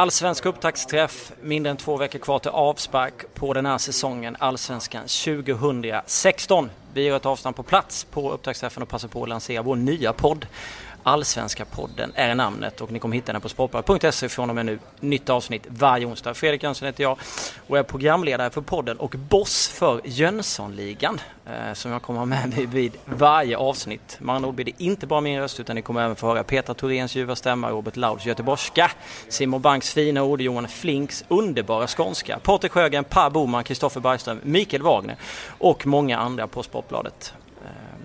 Allsvensk upptaktsträff, mindre än två veckor kvar till avspark på den här säsongen, Allsvenskan 2016. Vi gör ett avstamp på plats på upptaktsträffen och passar på att lansera vår nya podd Allsvenska podden är namnet och ni kommer hitta den på sportbladet.se från och med nu. Nytt avsnitt varje onsdag. Fredrik Jönsson heter jag och är programledare för podden och boss för Jönssonligan eh, som jag kommer ha med mig vid varje avsnitt. Med andra ord blir det inte bara min röst utan ni kommer även få höra Petra Thoréns ljuva stämma, Robert Lauds göteborgska, Simon Banks fina ord, Johan Flinks underbara skånska, Patrik Sjögren, Per Boman, Kristoffer Bergström, Mikael Wagner och många andra på Sportbladet.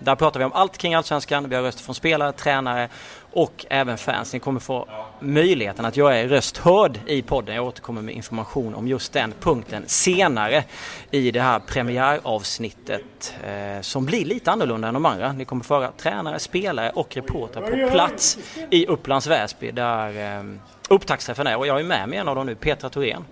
Där pratar vi om allt kring Allsvenskan. Vi har röster från spelare, tränare och även fans. Ni kommer få möjligheten att göra er röst hörd i podden. Jag återkommer med information om just den punkten senare i det här premiäravsnittet eh, som blir lite annorlunda än de andra. Ni kommer föra tränare, spelare och reportrar på plats i Upplands Väsby där eh, upptaktsträffen är och jag är med mig en av dem nu, Petra Thorén.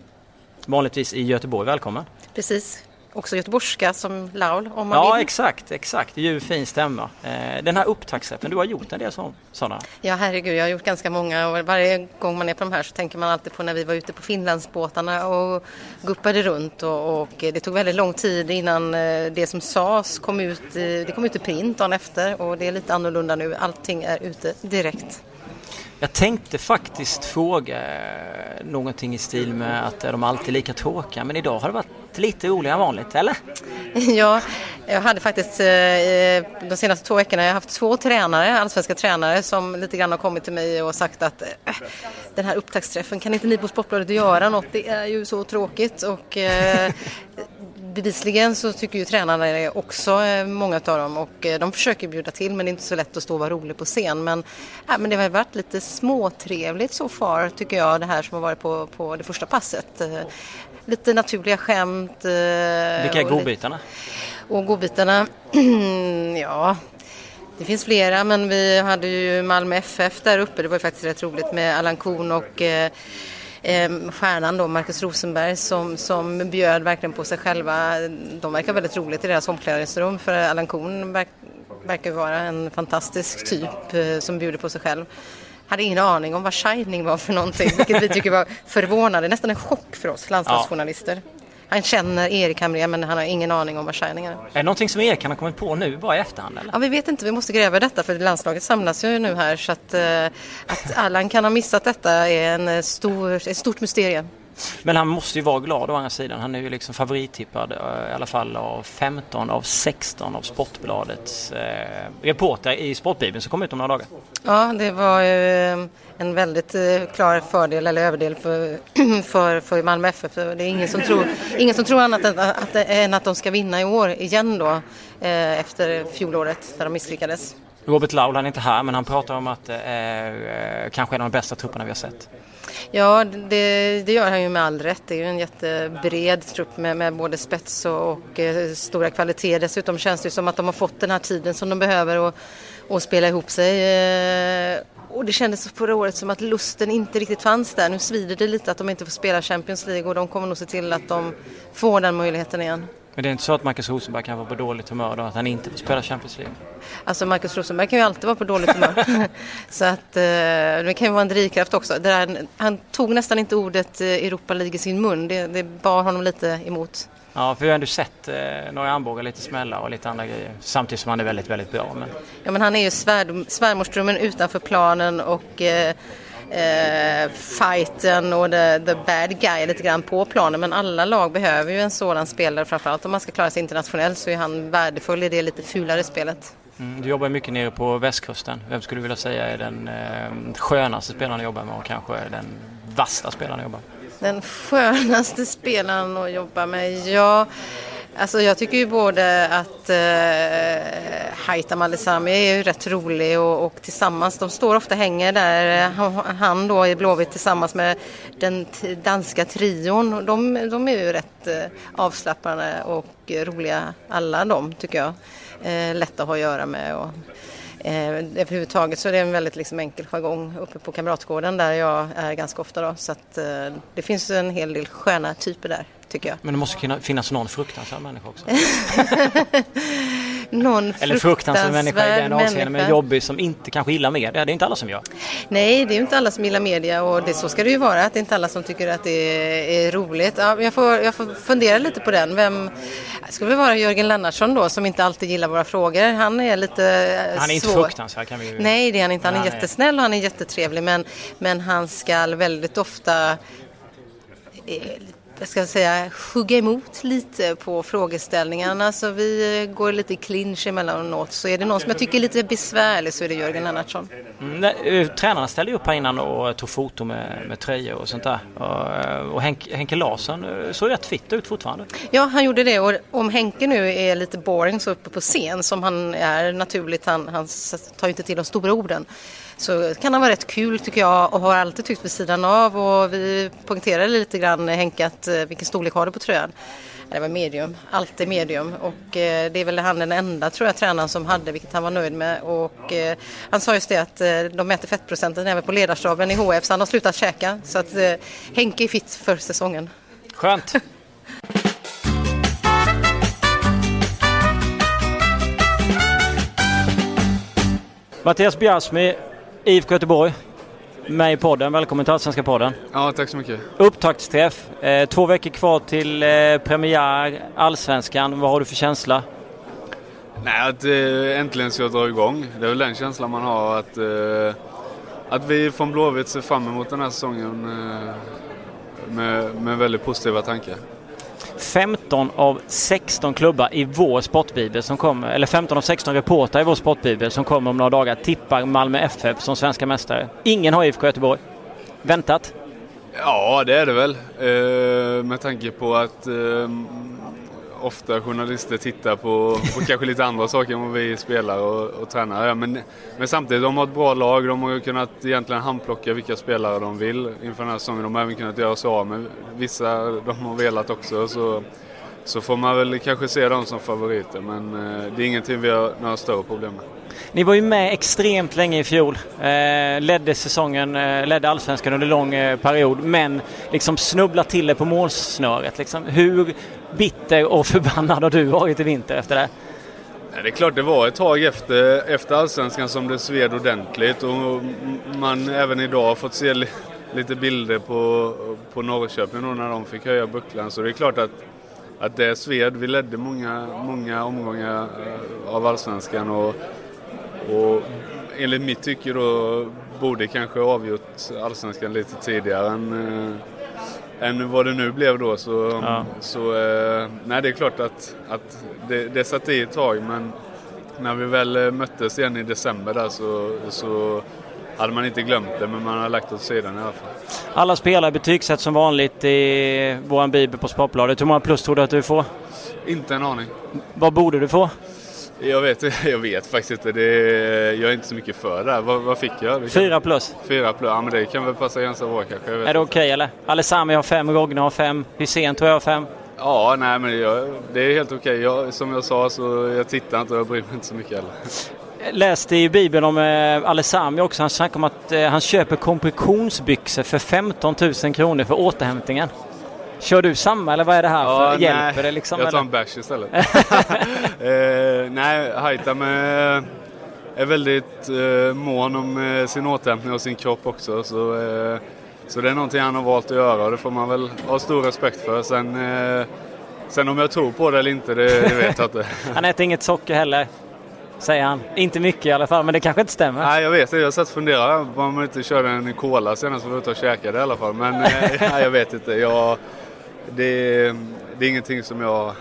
Vanligtvis i Göteborg, välkommen! Precis, också göteborgska som Laul om man Ja vill. exakt, exakt. Ljuv fin stämma. Eh, den här upptaktsträffen, du har gjort en del sådana? Ja herregud, jag har gjort ganska många och varje gång man är på de här så tänker man alltid på när vi var ute på Finlandsbåtarna och guppade runt och, och det tog väldigt lång tid innan eh, det som sades kom ut, det kom ut i print dagen efter och det är lite annorlunda nu. Allting är ute direkt. Jag tänkte faktiskt fråga någonting i stil med att är de alltid lika tråkiga men idag har det varit lite roligare än vanligt, eller? Ja, jag hade faktiskt eh, eh, de senaste två veckorna jag har haft två tränare, allsvenska tränare som lite grann har kommit till mig och sagt att eh, den här upptaktsträffen kan inte ni på Sportbladet göra något, det är ju så tråkigt och bevisligen så tycker ju tränarna det också, många av dem, och de försöker bjuda till men det är inte så lätt att stå och vara rolig på scen. Men, äh, men det har varit lite småtrevligt så far tycker jag, det här som har varit på, på det första passet. Lite naturliga skämt. Vilka är godbitarna? Och godbitarna, ja det finns flera men vi hade ju Malmö FF där uppe, det var ju faktiskt rätt roligt med Allan Korn och eh, stjärnan då, Marcus Rosenberg som, som bjöd verkligen på sig själva. De verkar väldigt roligt i deras omklädningsrum för Allan Korn verk, verkar vara en fantastisk typ eh, som bjuder på sig själv. Hade ingen aning om vad Shining var för någonting, vilket vi tycker var förvånande, nästan en chock för oss landslagsjournalister. Ja. Han känner Erik Hamrén men han har ingen aning om vad Shining är. Är det någonting som Erik kan ha kommit på nu bara i efterhand? Eller? Ja, vi vet inte, vi måste gräva detta för landslaget samlas ju nu här så att, eh, att Allan kan ha missat detta är en stor, ett stort mysterium. Men han måste ju vara glad å andra sidan. Han är ju liksom favorittippad eh, i alla fall av 15 av 16 av Sportbladets eh, reportrar i Sportbibeln som kom ut om några dagar. Ja, det var ju eh, en väldigt eh, klar fördel eller överdel för, för, för Malmö FF. Det är ingen som tror, ingen som tror annat än att, än att de ska vinna i år igen då eh, efter fjolåret där de misslyckades. Robert Laul, han är inte här men han pratar om att det är kanske en av de bästa trupperna vi har sett. Ja, det, det, gör han ju med all rätt. Det är ju en jättebred trupp med, med både spets och, och eh, stora kvaliteter. Dessutom känns det ju som att de har fått den här tiden som de behöver och, och spela ihop sig. Eh. Och det kändes förra året som att lusten inte riktigt fanns där. Nu svider det lite att de inte får spela Champions League och de kommer nog se till att de får den möjligheten igen. Men det är inte så att Marcus Rosenberg kan vara på dåligt humör då, att han inte får spela Champions League? Alltså Marcus Rosenberg kan ju alltid vara på dåligt humör. så att eh, det kan ju vara en drivkraft också. Där, han tog nästan inte ordet eh, Europa League i sin mun, det, det bar honom lite emot. Ja, för vi har ändå sett eh, några armbågar lite smälla och lite andra grejer. Samtidigt som han är väldigt, väldigt bra. Men... Ja, men han är ju svär, svärmorsdrömmen utanför planen och eh, eh, fighten och the, the bad guy lite grann på planen. Men alla lag behöver ju en sådan spelare. Framförallt om man ska klara sig internationellt så är han värdefull i det lite fulare spelet. Mm, du jobbar mycket nere på västkusten. Vem skulle du vilja säga är den eh, skönaste spelaren att jobba med och kanske den vassa spelaren att jobba med? Den skönaste spelaren att jobba med? Ja, alltså jag tycker ju både att eh, Haitham Alisami är ju rätt rolig och, och, tillsammans, de står ofta hänger där, han, då i Blåvitt tillsammans med den danska trion. De, de är ju rätt eh, avslappnade och roliga alla de tycker jag. Eh, lätta att ha att göra med. Och, Eh, överhuvudtaget så är det en väldigt liksom, enkel jargong uppe på Kamratgården där jag är ganska ofta. Då, så att, eh, det finns en hel del sköna typer där tycker jag. Men det måste finnas någon fruktansvärd människa också? någon Eller fruktansvärd människa i den avseende, men jobbig som inte kanske gillar media. Det är inte alla som gör. Nej, det är inte alla som gillar media och det, så ska det ju vara. Att det är inte alla som tycker att det är, är roligt. Ja, jag, får, jag får fundera lite på den. Vem, skulle det vara Jörgen Lennartsson då som inte alltid gillar våra frågor. Han är lite eh, Han är inte fruktansvärd kan vi ju... Nej, det är han inte. Han är Nej. jättesnäll och han är jättetrevlig men, men han ska väldigt ofta jag ska säga, hugga emot lite på frågeställningarna. Så vi går lite i clinch emellanåt. Så är det någon som jag tycker är lite besvärlig så är det Jörgen Lennartsson. Mm, eh, tränarna ställde upp här innan och tog foto med, med tröjor och sånt där. Och, eh, och Henke, Henke Larsson eh, såg rätt fitt ut fortfarande. Ja, han gjorde det. Och om Henke nu är lite boring så uppe på scen som han är naturligt, han, han tar ju inte till de stora orden så kan han vara rätt kul tycker jag och har alltid tyckt vid sidan av och vi poängterade lite grann Henke att eh, vilken storlek har du på tröjan? Det var medium, alltid medium och eh, det är väl han den enda tror jag tränaren som hade vilket han var nöjd med och eh, han sa just det att de mäter fettprocenten även på ledarstaben i HF så han har slutat käka så att Henke är fit för säsongen. Skönt! Mattias Bjärsmy IFK Göteborg med i podden. Välkommen till Allsvenska podden. Ja, tack så mycket. Upptaktsträff. Eh, två veckor kvar till eh, premiär, Allsvenskan. Vad har du för känsla? Nej, att eh, äntligen ska dra igång. Det är väl den känslan man har att, eh, att vi från Blåvitt ser fram emot den här säsongen eh, med, med väldigt positiva tankar. 15 av 16 klubbar i vår sportbibel som kommer, eller 15 av 16 reportrar i vår sportbibel som kommer om några dagar tippar Malmö FF som svenska mästare. Ingen har IFK Göteborg. Väntat? Ja, det är det väl. Eh, med tanke på att eh, ofta journalister tittar på, på kanske lite andra saker än vad vi spelar och, och tränar. Ja, men, men samtidigt, de har ett bra lag. De har kunnat egentligen handplocka vilka spelare de vill inför den här säsongen. De har även kunnat göra sig av med vissa de har velat också. Så, så får man väl kanske se dem som favoriter. Men eh, det är ingenting vi har några större problem med. Ni var ju med extremt länge i fjol. Eh, ledde säsongen, eh, ledde allsvenskan under lång eh, period men liksom snubbla till det på målsnöret. Liksom. Hur bitter och förbannad har du varit i vinter efter det? Det är klart det var ett tag efter, efter allsvenskan som det sved ordentligt och man även idag har fått se lite bilder på, på Norrköping när de fick höja bucklan så det är klart att, att det sved. Vi ledde många, många omgångar eh, av allsvenskan och, och enligt mitt tycke då borde kanske avgjort allsvenskan lite tidigare än eh, än vad det nu blev då. Så, ja. så eh, nej, det är klart att, att det, det satt i ett tag men när vi väl eh, möttes igen i december där så, så hade man inte glömt det men man har lagt det åt sidan i alla fall. Alla spelare betygsätts som vanligt i vår bibel på Sportbladet. Hur många plus tror du att du får? Inte en aning. Vad borde du få? Jag vet, jag vet faktiskt inte. Det, jag är inte så mycket för det här. Vad, vad fick jag? Fyra plus. Fyra plus, ja men det kan väl passa ganska bra kanske. är det okej okay, eller? Alessami har fem, Rogne har fem, Hysén tror jag har fem. Ja, nej men jag, det är helt okej. Okay. som jag sa så jag tittar inte och jag bryr mig inte så mycket heller. Jag läste i Bibeln om eh, Alessami också. Han snackade om att eh, han köper kompressionsbyxor för 15 000 kronor för återhämtningen. Kör du samma eller vad är det här ja, för? Hjälper nej, det liksom? Jag tar en bärs istället. eh, nej, Haitam är, är väldigt eh, mån om eh, sin återhämtning och sin kropp också. Så, eh, så det är någonting han har valt att göra och det får man väl ha stor respekt för. Sen, eh, sen om jag tror på det eller inte, det, det vet jag inte. han äter inget socker heller? Säger han. Inte mycket i alla fall, men det kanske inte stämmer. Nej, jag vet det. Jag har satt och funderat på om man inte körde en cola senast vi var ute och käkade i alla fall. Men nej, eh, jag vet inte. Jag, det, det är ingenting som jag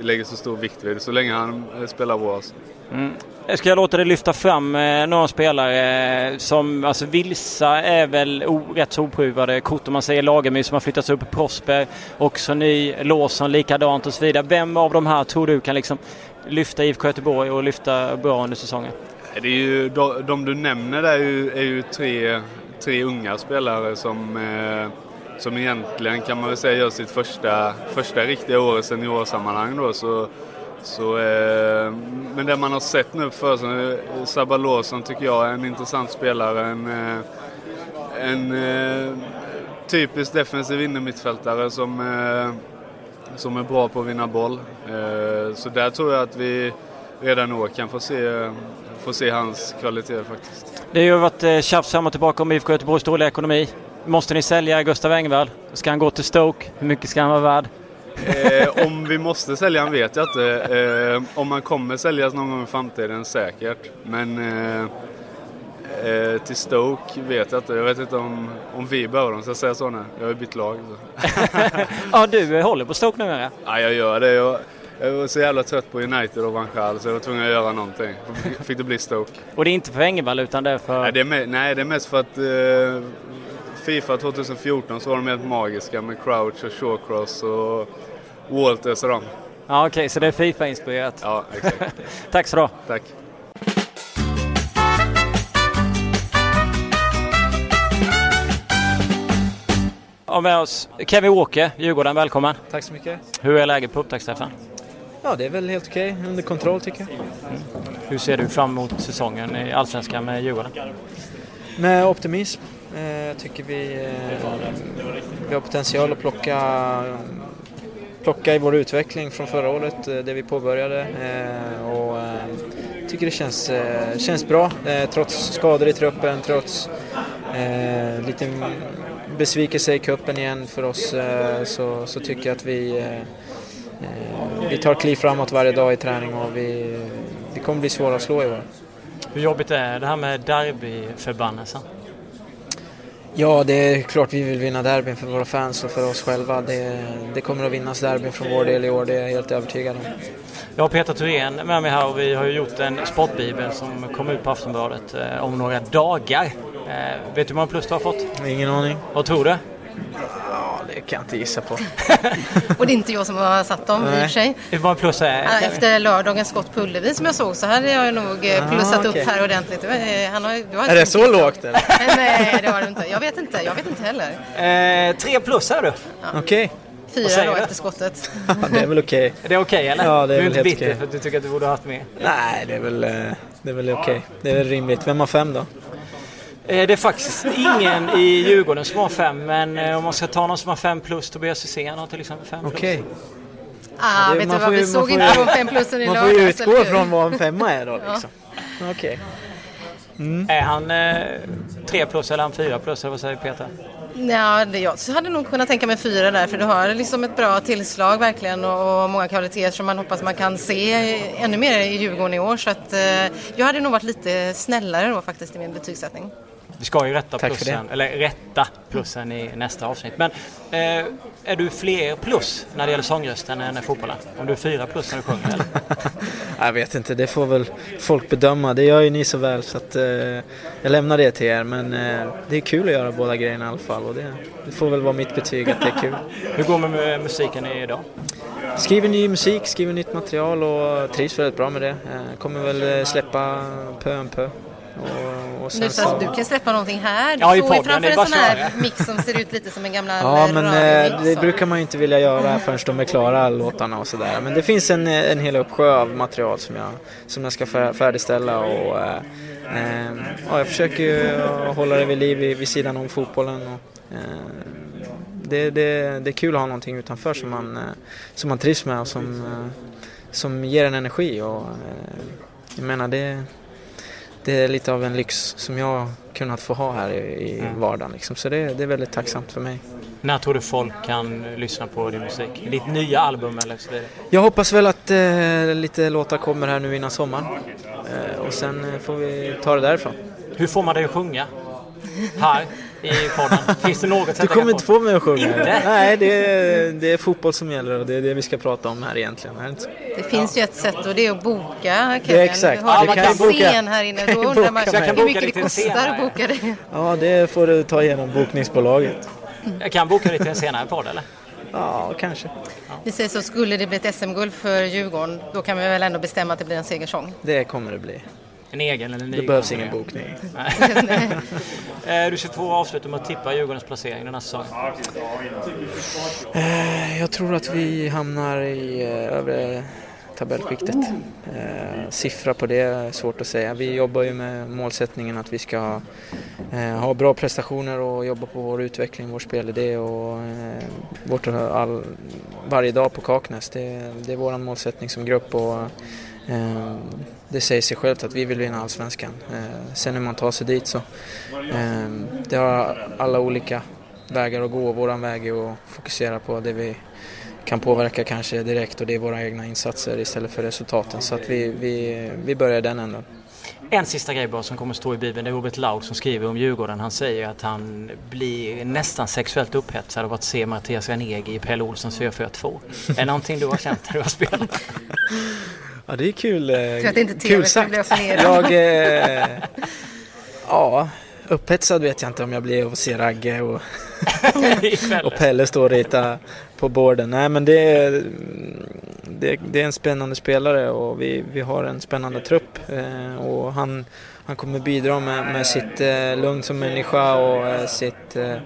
lägger så stor vikt vid så länge han spelar bra. Alltså. Mm. Ska jag låta dig lyfta fram eh, några spelare eh, som, alltså Vilsa är väl o, rätt så oprövade kort om man säger Lagemyr som har flyttats upp, Prosper också ny, Lawson likadant och så vidare. Vem av de här tror du kan liksom lyfta IFK Göteborg och lyfta bra under säsongen? Det är ju, de, de du nämner där är ju, är ju tre, tre unga spelare som eh, som egentligen kan man väl säga gör sitt första, första riktiga år i seniorsammanhang då. Så, så, eh, men det man har sett nu för sig, Sabba Lawson tycker jag är en intressant spelare. En, eh, en eh, typisk defensiv innermittfältare som, eh, som är bra på att vinna boll. Eh, så där tror jag att vi redan i år kan få se, få se hans kvaliteter faktiskt. Det har ju varit eh, tjafs fram och tillbaka om IFK Göteborgs dåliga ekonomi. Måste ni sälja Gustav Engvall? Ska han gå till Stoke? Hur mycket ska han vara värd? Eh, om vi måste sälja han vet jag inte. Eh, om han kommer säljas någon gång i framtiden säkert. Men eh, eh, till Stoke vet jag inte. Jag vet inte om, om vi behöver dem, så jag säger så nu. Jag har ju bytt lag. Ja, du håller på Stoke numera? Ja, jag gör det. Jag, jag var så jävla trött på United och Van Gaal så jag var tvungen att göra någonting. Fick det bli Stoke. Och det är inte för Engvall utan det är för... Nej, det är, med, nej, det är mest för att eh, Fifa 2014 så var de helt magiska med Crouch och Shawcross och Walters och dem. Ja, okej, okay, så det är Fifa-inspirerat? Ja, exakt. Tack så du Tack. Och med oss Kevin Walker, Djurgården, välkommen. Tack så mycket. Hur är läget på upptaktsträffen? Ja, det är väl helt okej, okay. under kontroll tycker jag. Mm. Hur ser du fram emot säsongen i Allsvenskan med Djurgården? Med optimism. Eh, jag tycker vi, eh, vi har potential att plocka, plocka i vår utveckling från förra året, eh, det vi påbörjade. Och jag tycker det känns, känns bra, trots skador i truppen, trots lite besvikelse i kuppen igen för oss så, så tycker jag att vi, vi tar kliv framåt varje dag i träning och vi, vi kommer bli svåra att slå i år. Hur jobbigt är det här med derbyförbannelsen? Ja, det är klart vi vill vinna derbyn för våra fans och för oss själva. Det, det kommer att vinnas derbyn från vår del i år, det är jag helt övertygad om. Jag har Peter Thorén med mig här och vi har ju gjort en sportbibel som kommer ut på Aftonbladet eh, om några dagar. Eh, vet du hur många plus du har fått? Ingen aning. Vad tror du? Det kan jag inte gissa på. och det är inte jag som har satt dem Nej. i och för sig. Hur många plus är Efter lördagens skott på Ullevi som jag såg så hade jag nog eh, plussat Aha, okay. upp här ordentligt. Han har, du har är det så lågt eller? Nej, det har du inte. Jag vet inte. Jag vet inte heller. Eh, tre plus är du. Ja. Okej. Okay. Fyra då efter skottet. ja, det är väl okej. Okay. Är det okej okay, eller? Ja, det är du är inte bitter okay. för att du tycker att du borde ha haft mer? Nej, det är väl, eh, det är väl okej. Okay. Det är väl rimligt. Vem har fem då? Eh, det är faktiskt ingen i Djurgården som har fem, men eh, om man ska ta någon som har fem plus, Tobias Hysén har till exempel fem plus. Okej. Ah, ja, vet du vad, vi såg inte de fem plussen i Man får ju utgå från vad en femma är då liksom. Ja. Okej. Okay. Mm. Är han eh, tre plus eller han fyra plus, eller vad säger Peter? Ja, det, jag hade nog kunnat tänka mig fyra där för du har liksom ett bra tillslag verkligen och, och många kvaliteter som man hoppas man kan se ännu mer i Djurgården i år. Så att, eh, jag hade nog varit lite snällare då faktiskt i min betygssättning. Vi ska ju rätta plussen, eller rätta plussen i nästa avsnitt. Men eh, är du fler plus när det gäller sångrösten än fotbollen? Om du är fyra plus när du sjunger eller? jag vet inte, det får väl folk bedöma. Det gör ju ni så väl så att eh, jag lämnar det till er. Men eh, det är kul att göra båda grejerna i alla fall och det, det får väl vara mitt betyg att det är kul. Hur går det med musiken idag? Skriver ny musik, skriver nytt material och trivs väldigt bra med det. Eh, kommer väl eh, släppa pö om pö. Och, och nu så att du kan släppa någonting här. Du ja, i podden, framför en sån här mix som ser ut lite som en gammal Ja, men eh, det brukar man ju inte vilja göra förrän de är klara låtarna och sådär. Men det finns en, en hel uppsjö av material som jag, som jag ska färdigställa och eh, eh, ja, jag försöker ju hålla det vid liv vid, vid sidan om fotbollen. Och, eh, det, det, det är kul att ha någonting utanför som man, eh, som man trivs med och som, som ger en energi. Och, jag menar det det är lite av en lyx som jag kunnat få ha här i, i mm. vardagen. Liksom. Så det, det, är väldigt tacksamt för mig. När tror du folk kan lyssna på din musik? Ditt nya album eller så vidare? Jag hoppas väl att eh, lite låtar kommer här nu innan sommaren. Eh, och sen eh, får vi ta det därifrån. Hur får man dig att sjunga? Här? I podden? Finns det något Du kommer inte få mig att sjunga. Inte? Nej, det är, det är fotboll som gäller och det är det vi ska prata om här egentligen. Det, finns ju ett sätt och det är att boka Kevin. Det är exakt. Du har ja, en scen här inne. Då undrar man hur mycket det kostar att boka det. Ja, det får du ta igenom bokningsbolaget. Jag kan boka dig till en senare podd eller? Ja, kanske. Vi säger så, skulle det bli ett SM-guld för Djurgården, då kan vi väl ändå bestämma att det blir en segersång? Det kommer det bli. En egen eller en ny? Det behövs ingen bokning. Eh, du ska få avsluta med att tippa Djurgårdens placering den här säsongen. Eh, jag tror att vi hamnar i eh, övre tabellskiktet. Siffra på det är svårt att säga. Vi jobbar ju med målsättningen att vi ska ha bra prestationer och jobba på vår utveckling, vår spelidé och vårt all, varje dag på Kaknäs. Det, det är vår målsättning som grupp och det säger sig självt att vi vill vinna allsvenskan. Eh, sen hur man tar sig dit så eh, det har alla olika vägar att gå. Våran väg är att fokusera på det vi kan påverka kanske direkt och det är våra egna insatser istället för resultaten. Så att vi, vi, vi börjar den änden. En sista grej bara som kommer stå i Bibeln. Det är Robert Laud som skriver om Djurgården. Han säger att han blir nästan sexuellt upphetsad av att se Mattias Ranegi i Pelle Olssons 442. är det någonting du har känt när du har spelat? Ja, det är kul. För att inte kul sagt. Jag, eh, ja, upphetsad vet jag inte om jag blir av att se Ragge och, och Pelle stå och rita på borden. Nej, men det är, det, det, är en spännande spelare och vi, vi har en spännande trupp. Eh, och han, han kommer bidra med, med sitt eh, lugn som människa och eh, sitt, eh,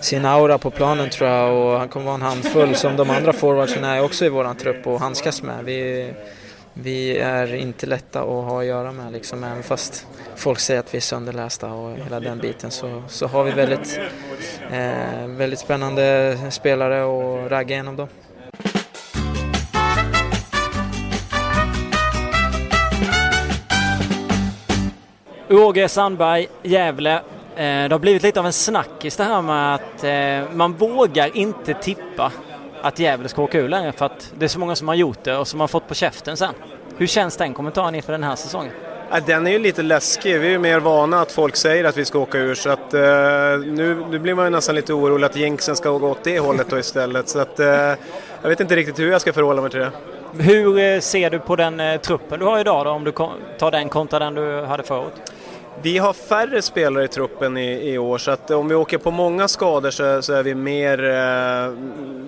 sin aura på planen tror jag. Och han kommer vara en handfull som de andra forwardsen är också i våran trupp och handskas med. Vi, vi är inte lätta att ha att göra med liksom, även fast folk säger att vi är sönderlästa och hela den biten så, så har vi väldigt, eh, väldigt spännande spelare och ragga igenom dem. Åge Sandberg, Gävle. Eh, det har blivit lite av en snackis det här med att eh, man vågar inte tippa att Gävle ska åka ur längre för att det är så många som har gjort det och som har fått på käften sen. Hur känns den kommentaren inför den här säsongen? den är ju lite läskig. Vi är ju mer vana att folk säger att vi ska åka ur så att uh, nu, nu blir man ju nästan lite orolig att jinxen ska gå åt det hållet då istället. Så att uh, jag vet inte riktigt hur jag ska förhålla mig till det. Hur uh, ser du på den truppen du har idag då om du tar den kontra den du hade förut? Vi har färre spelare i truppen i, i år så att om vi åker på många skador så, så är vi mer eh,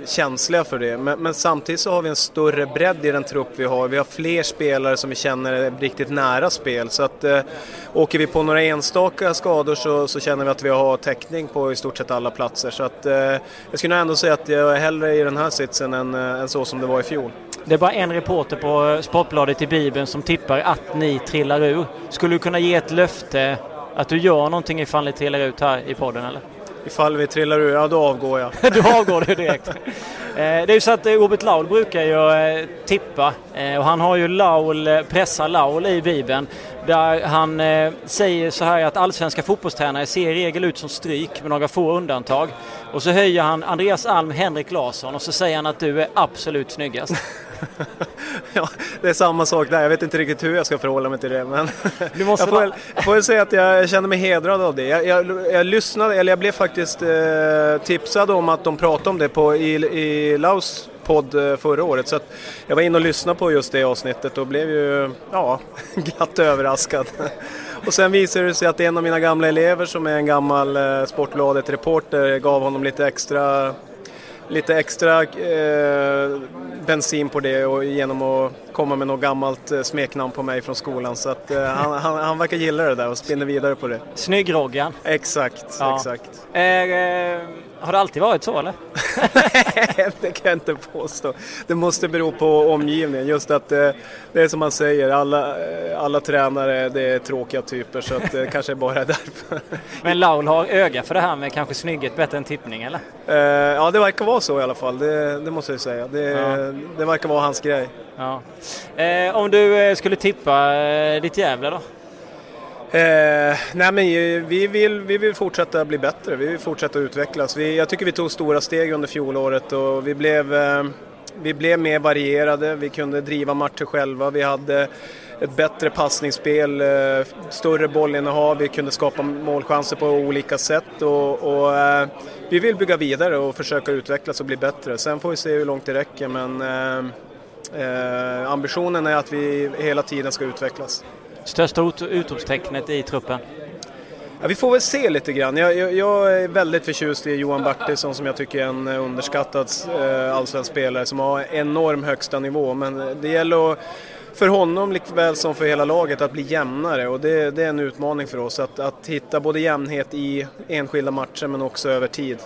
känsliga för det. Men, men, samtidigt så har vi en större bredd i den trupp vi har. Vi har fler spelare som vi känner är riktigt nära spel. Så att eh, åker vi på några enstaka skador så, så, känner vi att vi har täckning på i stort sett alla platser. Så att eh, jag skulle ändå säga att jag är hellre i den här sitsen än, eh, än så som det var i fjol. Det är bara en reporter på Sportbladet i Bibeln som tippar att ni trillar ur. Skulle du kunna ge ett löfte att du gör någonting ifall ni trillar ut här i podden eller? Ifall vi trillar ur, ja då avgår jag. du avgår du direkt. Eh, det är ju så att eh, Robert Laul brukar ju eh, tippa och han har ju Laul, pressa Laul i Bibeln. Där han säger så här att allsvenska fotbollstränare ser i regel ut som stryk med några få undantag. Och så höjer han Andreas Alm, Henrik Larsson och så säger han att du är absolut snyggast. ja, det är samma sak där. Jag vet inte riktigt hur jag ska förhålla mig till det. Men du måste jag, får väl, jag får väl säga att jag känner mig hedrad av det. Jag, jag, jag lyssnade, eller jag blev faktiskt eh, tipsad om att de pratade om det på, i, i Laus podd eh, förra året. Så jag var inne och lyssnade på just det avsnittet och blev ju ja, glatt överraskad. Och sen visade det sig att en av mina gamla elever som är en gammal eh, Sportbladet-reporter gav honom lite extra lite extra eh, bensin på det och genom att komma med något gammalt eh, smeknamn på mig från skolan. Så att, eh, han, han, han verkar gilla det där och spinner vidare på det. Snygg Roggan. Exakt, ja. exakt. Eh, har det alltid varit så eller? Nej, det kan jag inte påstå. Det måste bero på omgivningen. Just att eh, det är som man säger, alla, eh, alla tränare det är tråkiga typer så att det kanske bara är därför. Men Laul har öga för det här med kanske snygghet bättre än tippning eller? Eh, ja, det verkar vara så i alla fall. Det, det måste jag säga. Det, ja. det verkar vara hans grej. Ja. Eh, om du eh, skulle tippa eh, ditt Gävle då? Eh, nej men vi vill, vi vill fortsätta bli bättre, vi vill fortsätta utvecklas. Vi, jag tycker vi tog stora steg under fjolåret och vi blev, eh, vi blev mer varierade, vi kunde driva matcher själva, vi hade ett bättre passningsspel, eh, större bollinnehav, vi kunde skapa målchanser på olika sätt och, och eh, vi vill bygga vidare och försöka utvecklas och bli bättre. Sen får vi se hur långt det räcker men eh, eh, ambitionen är att vi hela tiden ska utvecklas. Största utropstecknet i truppen? Ja, vi får väl se lite grann. Jag, jag, jag, är väldigt förtjust i Johan Bertilsson som jag tycker är en eh, underskattad eh, allsvensk spelare som har enorm högsta nivå. Men eh, det gäller att, för honom likväl som för hela laget att bli jämnare och det, det är en utmaning för oss att, att hitta både jämnhet i enskilda matcher men också över tid.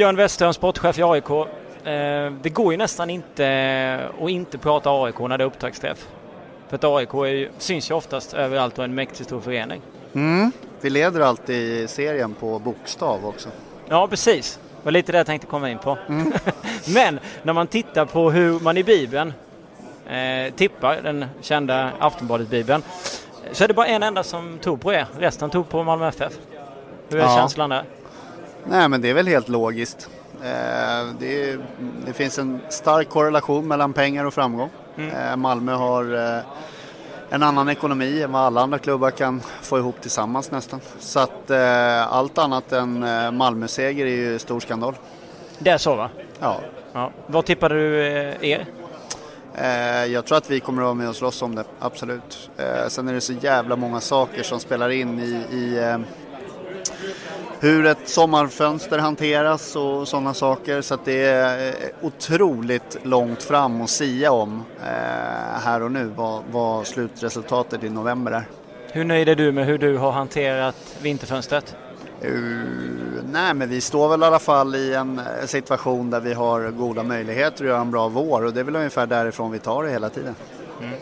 Björn Westerholm, sportchef i AIK. Eh, det går ju nästan inte att inte prata AIK när det är upptaktsträff. För att AIK är, syns ju oftast överallt och är en mäktigt stor förening. Mm. Vi leder alltid serien på bokstav också. Ja, precis. Det var lite det jag tänkte komma in på. Mm. Men när man tittar på hur man i Bibeln eh, tippar, den kända Aftonbladet-bibeln, så är det bara en enda som tog på er. Resten tog på Malmö FF. Hur är ja. känslan där? Nej men det är väl helt logiskt. Eh, det, det, finns en stark korrelation mellan pengar och framgång. Mm. Eh, Malmö har eh, en annan ekonomi än vad alla andra klubbar kan få ihop tillsammans nästan. Så att eh, allt annat än eh, Malmö-seger är ju stor skandal. Det är så va? Ja. ja. Vad tippar du eh, er? Eh, jag tror att vi kommer att vara med och slåss om det, absolut. Sen är det så jävla många saker som spelar in i, i hur ett sommarfönster hanteras och sådana saker. Så det är eh, otroligt långt fram att sia om eh, här och nu vad, vad slutresultatet i november är. Hur nöjd är du med hur du har hanterat vinterfönstret? Uh, nej, men vi står väl i alla fall i en eh, situation där vi har goda möjligheter att göra en bra vår och det är väl ungefär därifrån vi tar det hela tiden. Mm.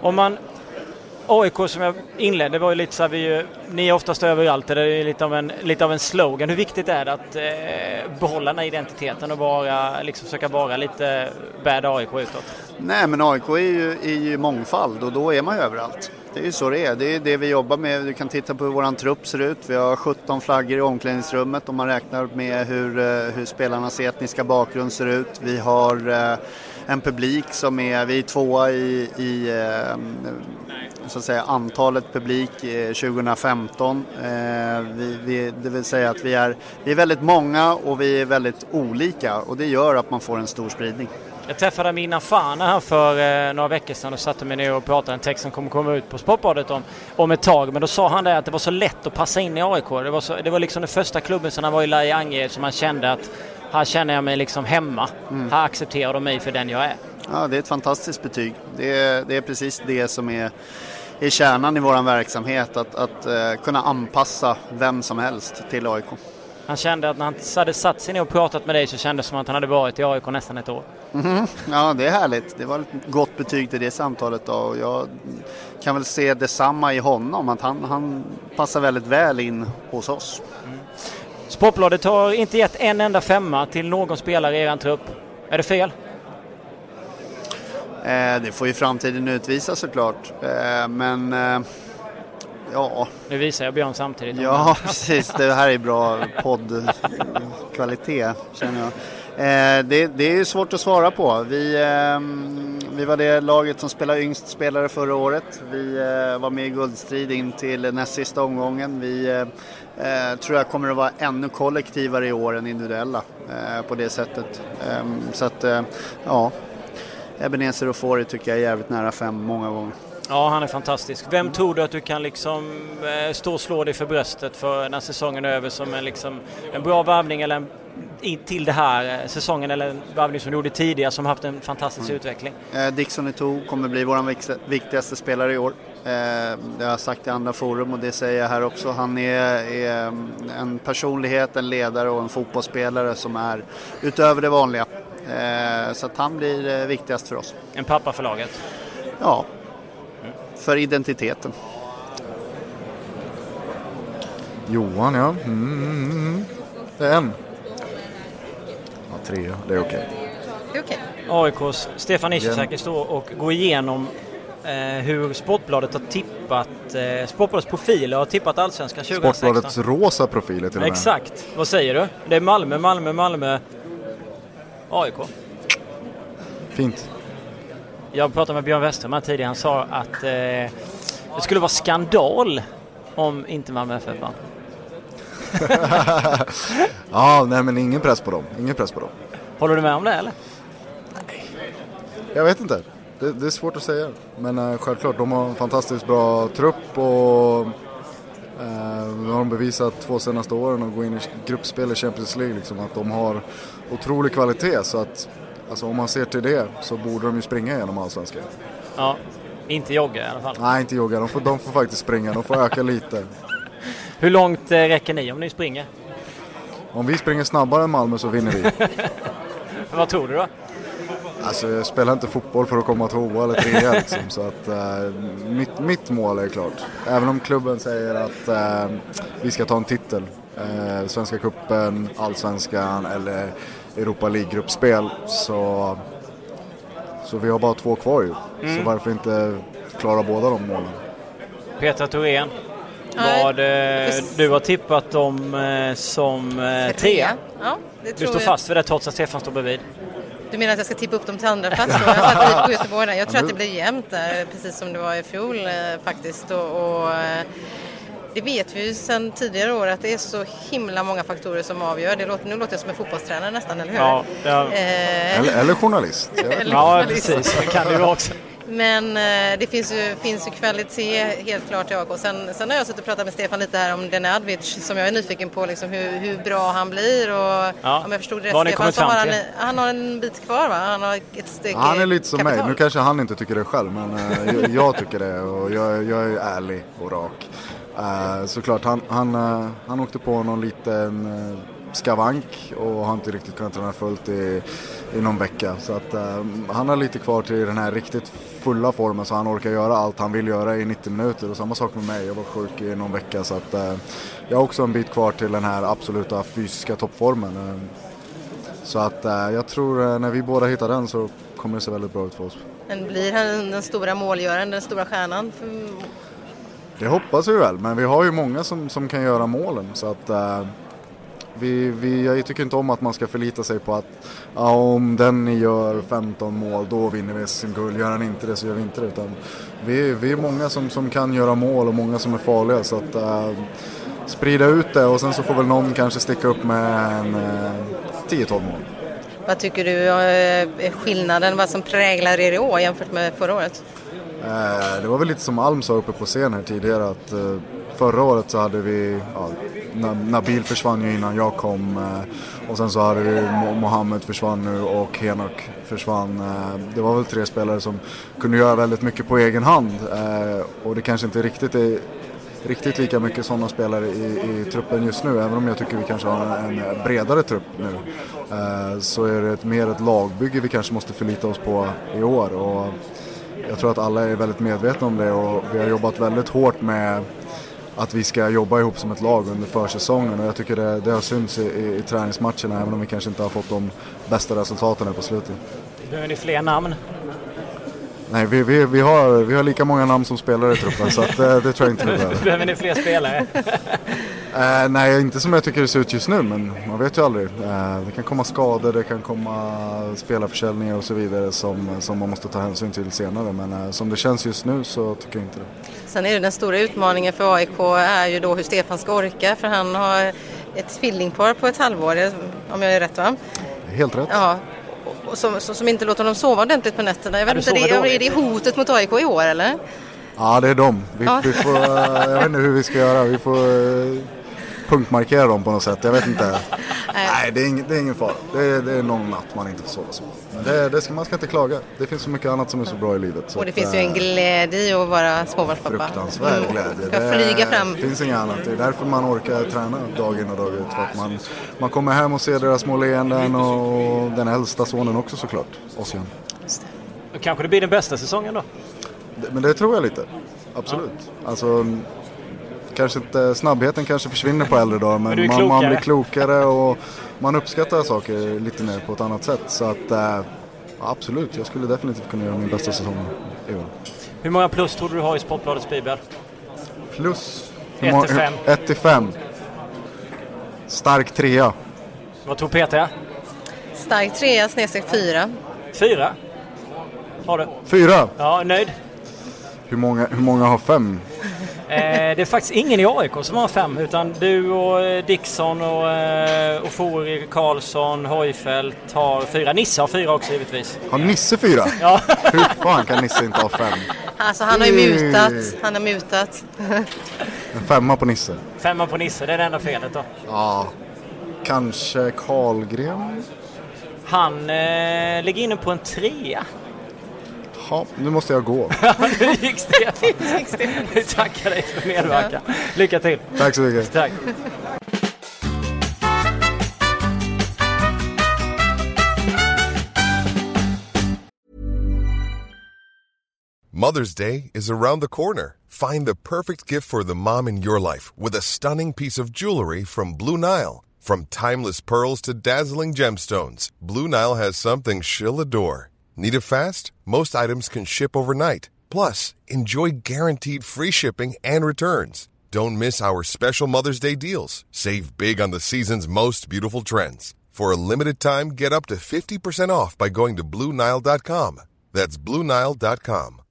Om man AIK som jag inledde var ju lite så här, vi, ni är oftast överallt, det är lite av en, lite av en slogan. Hur viktigt är det att eh, behålla den här identiteten och bara, liksom, försöka vara lite bad AIK utåt? Nej men AIK är ju, är ju mångfald och då är man ju överallt. Det är ju så det är. Det är det vi jobbar med. Du kan titta på hur vår trupp ser ut. Vi har 17 flaggor i omklädningsrummet om man räknar med hur, eh, hur spelarnas etniska bakgrund ser ut. Vi har eh, en publik som är, vi är tvåa i, i eh, så att säga, antalet publik 2015. Vi, vi, det vill säga att vi är, vi är väldigt många och vi är väldigt olika och det gör att man får en stor spridning. Jag träffade Mina Fana här för eh, några veckor sedan och satte mig ner och pratade en text som kommer komma ut på Sportbladet om, om ett tag. Men då sa han det att det var så lätt att passa in i AIK. Det var, så, det var liksom den första klubben sedan han var i La Angered som han kände att här känner jag mig liksom hemma. Mm. Här accepterar de mig för den jag är. Ja, det är ett fantastiskt betyg. Det är, det är precis det som är, är kärnan i vår verksamhet. Att, att uh, kunna anpassa vem som helst till AIK. Han kände att när han hade satt sig ner och pratat med dig så kändes det som att han hade varit i AIK nästan ett år. Mm, ja, det är härligt. Det var ett gott betyg till det samtalet då. och jag kan väl se detsamma i honom, att han, han passar väldigt väl in hos oss. Mm. Sportbladet har inte gett en enda femma till någon spelare i er trupp. Är det fel? Eh, det får ju framtiden utvisa såklart. Eh, men eh, ja... Nu visar jag Björn samtidigt. Ja, precis. Det här är bra poddkvalitet känner jag. Det, det, är svårt att svara på. Vi, eh, vi var det laget som spelade yngst spelare förra året. Vi var med i guldstrid in till näst sista omgången. Vi tror jag kommer att vara ännu kollektivare i år än individuella på det sättet. Ehm, så att, ja, Ebenezer och Fori tycker jag är jävligt nära fem många gånger. Ja, han är fantastisk. Vem tror du att du kan liksom stå och slå dig för bröstet för när säsongen är över som en, liksom, en bra värvning eller en till det här eh, säsongen eller en värvning som du gjorde tidigare som haft en fantastisk mm. utveckling? Eh, Dixon Eto'o kommer bli vår viktigaste spelare i år. Eh, det har jag sagt i andra forum och det säger jag här också. Han är, är en personlighet, en ledare och en fotbollsspelare som är utöver det vanliga. Så att han blir viktigast för oss. En pappa för laget? Ja, mm. för identiteten. Johan ja. Mm, mm, mm. det är en trea. Det är okej. Okay. okay. AIKs Stefan Ishizaki står och går igenom eh, hur Sportbladet har tippat, eh, Sportbladets profiler har tippat Allsvenskan 2016. Sportbladets rosa profiler till och med. Exakt. Vad säger du? Det är Malmö, Malmö, Malmö, AIK. Fint. Jag pratade med Björn Westerman tidigare. Han sa att eh, det skulle vara skandal om inte Malmö FF vann. ja, nej men ingen press på dem. Ingen press på dem. Håller du med om det eller? Nej. Jag vet inte. Det, det är svårt att säga. Men uh, självklart, de har en fantastiskt bra trupp och uh, har de bevisat två senaste åren att gå in i gruppspel i Champions League. Liksom, att de har otrolig kvalitet. Så att alltså, om man ser till det så borde de ju springa igenom allsvenskan. Ja, inte jogga i alla fall. Nej, inte jogga. De får, de får faktiskt springa. De får öka lite. Hur långt eh, räcker ni om ni springer? Om vi springer snabbare än Malmö så vinner vi. Vad tror du då? Alltså jag spelar inte fotboll för att komma tvåa eller trea liksom, så att uh, mitt, mitt mål är klart. Även om klubben säger att uh, vi ska ta en titel eh, Svenska Cupen, Allsvenskan eller Europa League-gruppspel. Så, så vi har bara två kvar ju. Mm. Så varför inte klara båda de målen? Petra Thorén, vad eh, du har tippat dem eh, som eh, trea. Ja, du står jag. fast vid det trots att Stefan står bredvid. Du menar att jag ska tippa upp dem till andra plats då? Jag satte lite på Göteborg där. Jag tror att det blir jämnt där, precis som det var i fjol eh, faktiskt. Och, och, eh, det vet vi ju sedan tidigare år att det är så himla många faktorer som avgör. Det låter, nu låter jag som en fotbollstränare nästan, eller hur? Ja, ja. Eh. Eller, eller journalist. eller ja, precis. Det kan det ju också. Men eh, det finns ju, finns ju kvalitet helt klart i AIK. Sen, sen har jag suttit och pratat med Stefan lite här om Denadvic som jag är nyfiken på liksom hur, hur bra han blir och ja. om jag förstod det rätt Stefan så har han, han har en bit kvar va? Han har ett steg Han är lite som kapital. mig. Nu kanske han inte tycker det själv men uh, jag, jag, tycker det och jag, jag är ärlig och rak. Uh, såklart han, han, uh, han åkte på någon liten skavank och har inte riktigt kunnat träna fullt i, i någon vecka. Så att uh, han har lite kvar till den här riktigt fulla formen så han orkar göra allt han vill göra i 90 minuter. Och samma sak med mig, jag var sjuk i någon vecka så att uh, jag har också en bit kvar till den här absoluta fysiska toppformen. Uh, så att jag tror när vi båda hittar den så kommer det se väldigt bra ut för oss. Men blir han den stora målgöraren, den stora stjärnan? För... Det hoppas vi väl, men vi har ju många som, som kan göra målen så att vi, vi, jag tycker inte om att man ska förlita sig på att ja, om den gör 15 mål då vinner vi SM-guld. Gör han inte det så gör vi inte det. Utan vi, vi är många som, som kan göra mål och många som är farliga. Så att uh, sprida ut det och sen så får väl någon kanske sticka upp med en uh, eh, 10-12 mål. Vad tycker du är skillnaden, vad som präglar er i år jämfört med förra året? Uh, det var väl lite som Alm sa uppe på scen här tidigare att förra året så hade vi, ja, Nabil försvann ju innan jag kom eh, och sen så hade vi Mohammed försvann nu och Henok försvann. Eh, det var väl tre spelare som kunde göra väldigt mycket på egen hand eh, och det kanske inte riktigt är riktigt lika mycket sådana spelare i, i, truppen just nu. Även om jag tycker vi kanske har en, en bredare trupp nu. Eh, så är det ett, mer ett lagbygge vi kanske måste förlita oss på i år. Och jag tror att alla är väldigt medvetna om det och vi har jobbat väldigt hårt med att vi ska jobba ihop som ett lag under försäsongen och jag tycker det, det har synts i, i, i träningsmatcherna även om vi kanske inte har fått de bästa resultaten på slutet. Behöver ni fler namn? Nej, vi, vi, vi, har, vi har lika många namn som spelare i truppen så att, eh, det tror jag inte vi behöver. Behöver ni fler spelare? uh, nej, inte som jag tycker det ser ut just nu men man vet ju aldrig. Uh, det kan komma skador, det kan komma spelarförsäljningar och så vidare som, som man måste ta hänsyn till senare. Men uh, som det känns just nu så tycker jag inte det. Sen är det den stora utmaningen för AIK är ju då hur Stefan ska orka för han har ett tvillingpar på ett halvår om jag är rätt va? Helt rätt. Ja, och som, som inte låter honom sova ordentligt på nätterna. Jag vet inte, det, är, är det hotet mot AIK i år eller? Ja, det är dem. Vi, ja. vi får, jag vet inte hur vi ska göra. Vi får eh, punktmarkera dem på något sätt. Jag vet inte. Nej, det är, ing, det är ingen fara. Det är, det är någon natt man inte får sova så. Men det, det ska, man ska inte klaga. Det finns så mycket annat som är så bra i livet. och det finns ju en glädje i att vara småbarnspappa. Fruktansvärd mm. glädje. Det flyga fram. Det finns inget annat. Det är därför man orkar träna dag in och dag ut. För att man, man kommer hem och ser deras små leenden och den äldsta sonen också såklart. Ossian. Kanske det blir den bästa säsongen då? Men det tror jag lite. Absolut. Ja. Alltså, kanske inte, snabbheten kanske försvinner på äldre dagar men, men man, man, blir klokare och man uppskattar saker lite mer på ett annat sätt. Så att äh, absolut, jag skulle definitivt kunna göra min bästa säsong i år. Hur många plus tror du du har i Sportbladets bibel? Plus? 1 till 5. 1 till 5. Stark trea. Vad tror Peter? Stark trea snedstreck fyra. Fyra? Har du? Fyra? Ja, nöjd? Hur många, hur många har fem? Eh, det är faktiskt ingen i AIK som har fem utan du och eh, Dixon och, eh, och Fori, Karlsson, Hojfeldt har fyra. Nisse har fyra också givetvis. Har Nisse fyra? Ja. Hur fan kan Nisse inte ha fem? Alltså han har ju mutat. Han har mutat. En femma på Nisse. Femma på Nisse, det är det enda felet då. Ja. Kanske Karlgren? Han eh, ligger inne på en trea. Ja, nu måste jag gå. nu gick Stefan. Vi tackar dig för medverkan. Lycka till. Tack så mycket. Tack. Mother's Day is around the corner. Find the perfect gift for the mom in your life with a stunning piece of jewelry from Blue Nile. From timeless pearls to dazzling gemstones, Blue Nile has something she'll adore. Need it fast? Most items can ship overnight. Plus, enjoy guaranteed free shipping and returns. Don't miss our special Mother's Day deals. Save big on the season's most beautiful trends. For a limited time, get up to 50% off by going to BlueNile.com. That's BlueNile.com.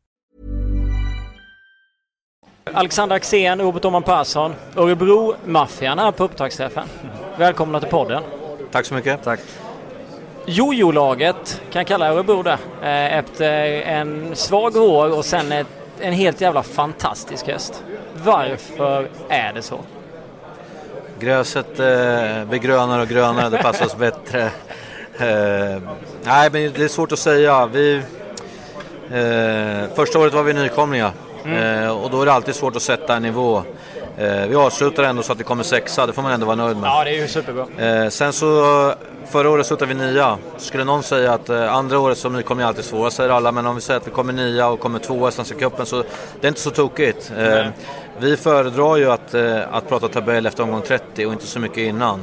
Alexander Axén, Robert Oman Persson, Örebro-maffian här på upptaktsträffen. Välkomna till podden. Tack så mycket. Tack. Jojo-laget kan kalla Örebro det. Eh, Efter en svag vår och sen ett, en helt jävla fantastisk höst. Varför är det så? Gräset eh, blir grönare och grönare, det passar oss bättre. Eh, nej, men det är svårt att säga. Vi, eh, första året var vi nykomlingar Mm. eh, och då är det alltid svårt att sätta en nivå. Eh, vi avslutar ändå så att vi kommer sexa, det får man ändå vara nöjd med. Ja, det är ju superbra. Eh, sen så, förra året slutade vi nia. Skulle någon säga att eh, andra året som nykomling är alltid svåra, säger alla. Men om vi säger att vi kommer nia och kommer tvåa i Svenska cupen så det är inte så tokigt. Eh, vi föredrar ju att, att prata tabell efter omgång 30 och inte så mycket innan.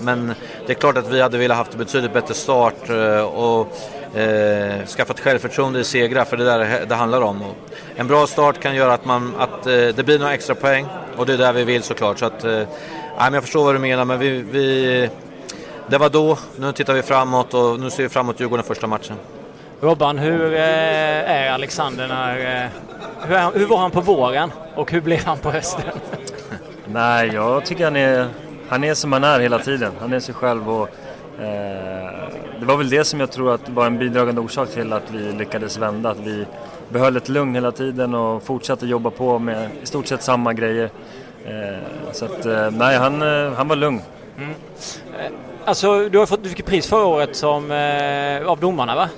Men det är klart att vi hade velat haft en betydligt bättre start och eh, skaffat självförtroende i segrar, för det är där det handlar om. Och en bra start kan göra att, man, att eh, det blir några extra poäng och det är där vi vill såklart. Så att, eh, men jag förstår vad du menar, men vi, vi, det var då, nu tittar vi framåt och nu ser vi framåt Djurgården första matchen. Robban, hur eh, är Alexander när... Eh, hur, är, han- hur var han på våren och hur blev han på hösten? Nej, jag tycker han är, han är som han är hela tiden. Han är sig själv och eh, det var väl det som jag tror att var en bidragande orsak till att vi lyckades vända. Att vi behöll ett lugn hela tiden och fortsatte jobba på med i stort sett samma grejer. Eh, så att, eh, nej, han, eh, han var lugn. Alltså, du har fått du fick pris förra året som, eh, av domarna va?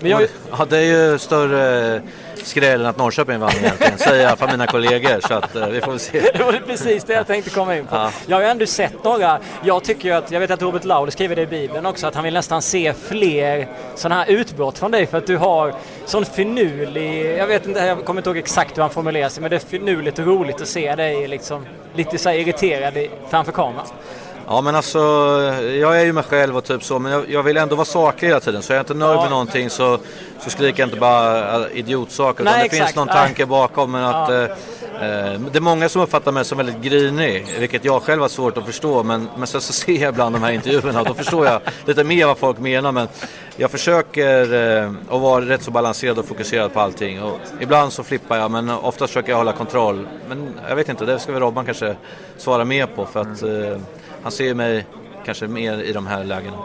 Men jag, Ja, det är ju större skräll än att Norrköping vann egentligen, säger jag för mina kollegor. Så att, eh, vi får se. det var precis det jag tänkte komma in på. Ja. Jag har ju ändå sett några, jag tycker ju att, jag vet att Robert Laul skriver det i Bibeln också, att han vill nästan se fler sådana här utbrott från dig för att du har sån finurlig, jag vet inte, jag kommer inte ihåg exakt hur han formulerar sig, men det är finurligt och roligt att se dig liksom lite så irriterad framför kameran. Ja men alltså, jag är ju mig själv och typ så, men jag, jag vill ändå vara saklig hela tiden. Så är jag inte nöjd Ja. med någonting så, så skriker jag inte bara äh, idiotsaker. Utan Nej, det exakt. finns någon Nej. tanke bakom. Men att, Ja. eh, eh, det är många som uppfattar mig som väldigt grinig, vilket jag själv har svårt att förstå. Men, men sen så ser jag ibland de här intervjuerna och då förstår jag lite mer vad folk menar. Men jag försöker eh, att vara rätt så balanserad och fokuserad på allting. Och ibland så flippar jag, men oftast försöker jag hålla kontroll. Men jag vet inte, det ska väl Robban kanske svara mer på. För att eh, han ser ju mig kanske mer i de här lägena.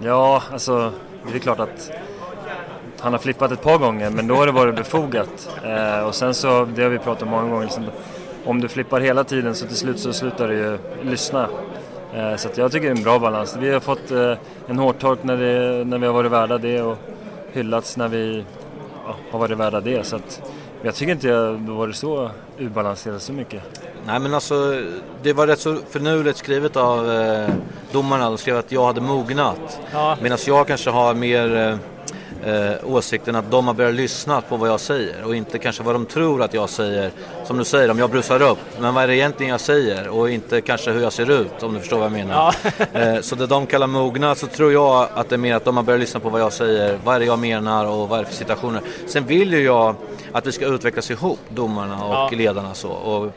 Ja, alltså det är klart att han har flippat ett par gånger men då har det varit befogat. Eh, och sen så, det har vi pratat om många gånger, liksom, om du flippar hela tiden så till slut så slutar du ju lyssna. Eh, så att jag tycker det är en bra balans. Vi har fått eh, en hårtork när, det, när vi har varit värda det och hyllats när vi ja, har varit värda det. Så att, jag tycker inte jag varit så urbalanserad så mycket. Nej men alltså, det var rätt så förnuligt skrivet av eh, domarna. De skrev att jag hade mognat. Ja. Medan jag kanske har mer eh, eh, åsikten att de har börjat lyssna på vad jag säger och inte kanske vad de tror att jag säger. Som du säger, om jag brusar upp. Men vad är det egentligen jag säger och inte kanske hur jag ser ut om du förstår vad jag menar. eh, så det de kallar mogna så tror jag att det är mer att de har börjat lyssna på vad jag säger. Vad är det jag menar och vad är det för situationer. Sen vill ju jag att vi ska utvecklas ihop, domarna och Ja. ledarna så. Och,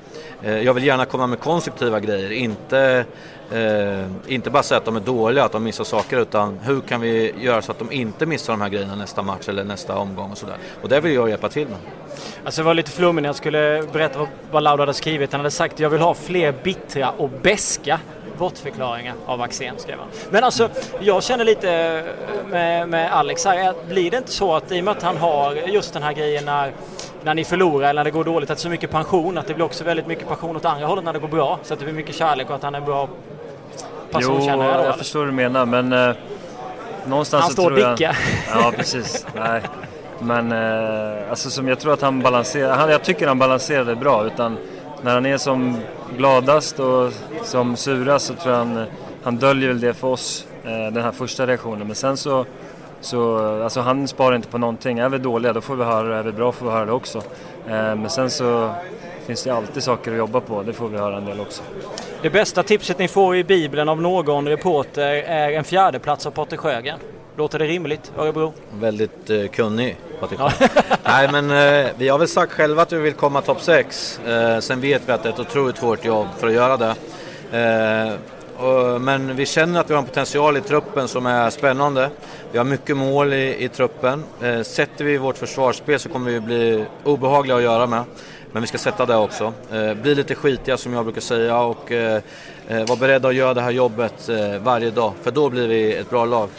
eh, jag vill gärna komma med konstruktiva grejer, inte, eh, inte bara säga att de är dåliga, att de missar saker, utan hur kan vi göra så att de inte missar de här grejerna nästa match eller nästa omgång och sådär. Och det vill jag hjälpa till med. Alltså det var lite flummigt när jag skulle berätta vad, Laud hade skrivit. Han hade sagt jag vill ha fler bittra och beska bortförklaringar av Axén, skrev han. Men alltså, jag känner lite eh, med, med Alex här, att blir det inte så att i och med att han har just den här grejen när, när ni förlorar eller när det går dåligt, att det är så mycket pension, att det blir också väldigt mycket passion åt andra hållet när det går bra, så att det blir mycket kärlek och att han är en bra Jo, personkännare då, jag förstår vad du menar men eh, någonstans Han så står och tror jag... dickar. Ja, precis. Nej. Men eh, alltså som jag tror att han balanserar, han, jag tycker han balanserar det bra utan när han är som gladast och som surast så tror jag han, han döljer väl det för oss, eh, den här första reaktionen. Men sen så, så alltså han sparar inte på någonting. Är vi dåliga då får vi höra det, är vi bra får vi höra det också. Eh, men sen så finns det alltid saker att jobba på, det får vi höra en del också. Det bästa tipset ni får i Bibeln av någon reporter är en fjärde plats av Patrik Sjögren. Låter det rimligt, Örebro? Väldigt eh, kunnig Patrik ja. Nej men eh, vi har väl sagt själva att vi vill komma topp 6. Eh, sen vet vi att det är ett otroligt hårt jobb för att göra det. Eh, och, men vi känner att vi har en potential i truppen som är spännande. Vi har mycket mål i, i truppen. Eh, sätter vi vårt försvarsspel så kommer vi bli obehagliga att göra med. Men vi ska sätta det också. Eh, bli lite skitiga som jag brukar säga och eh, eh vara beredda att göra det här jobbet eh, varje dag. För då blir vi ett bra lag.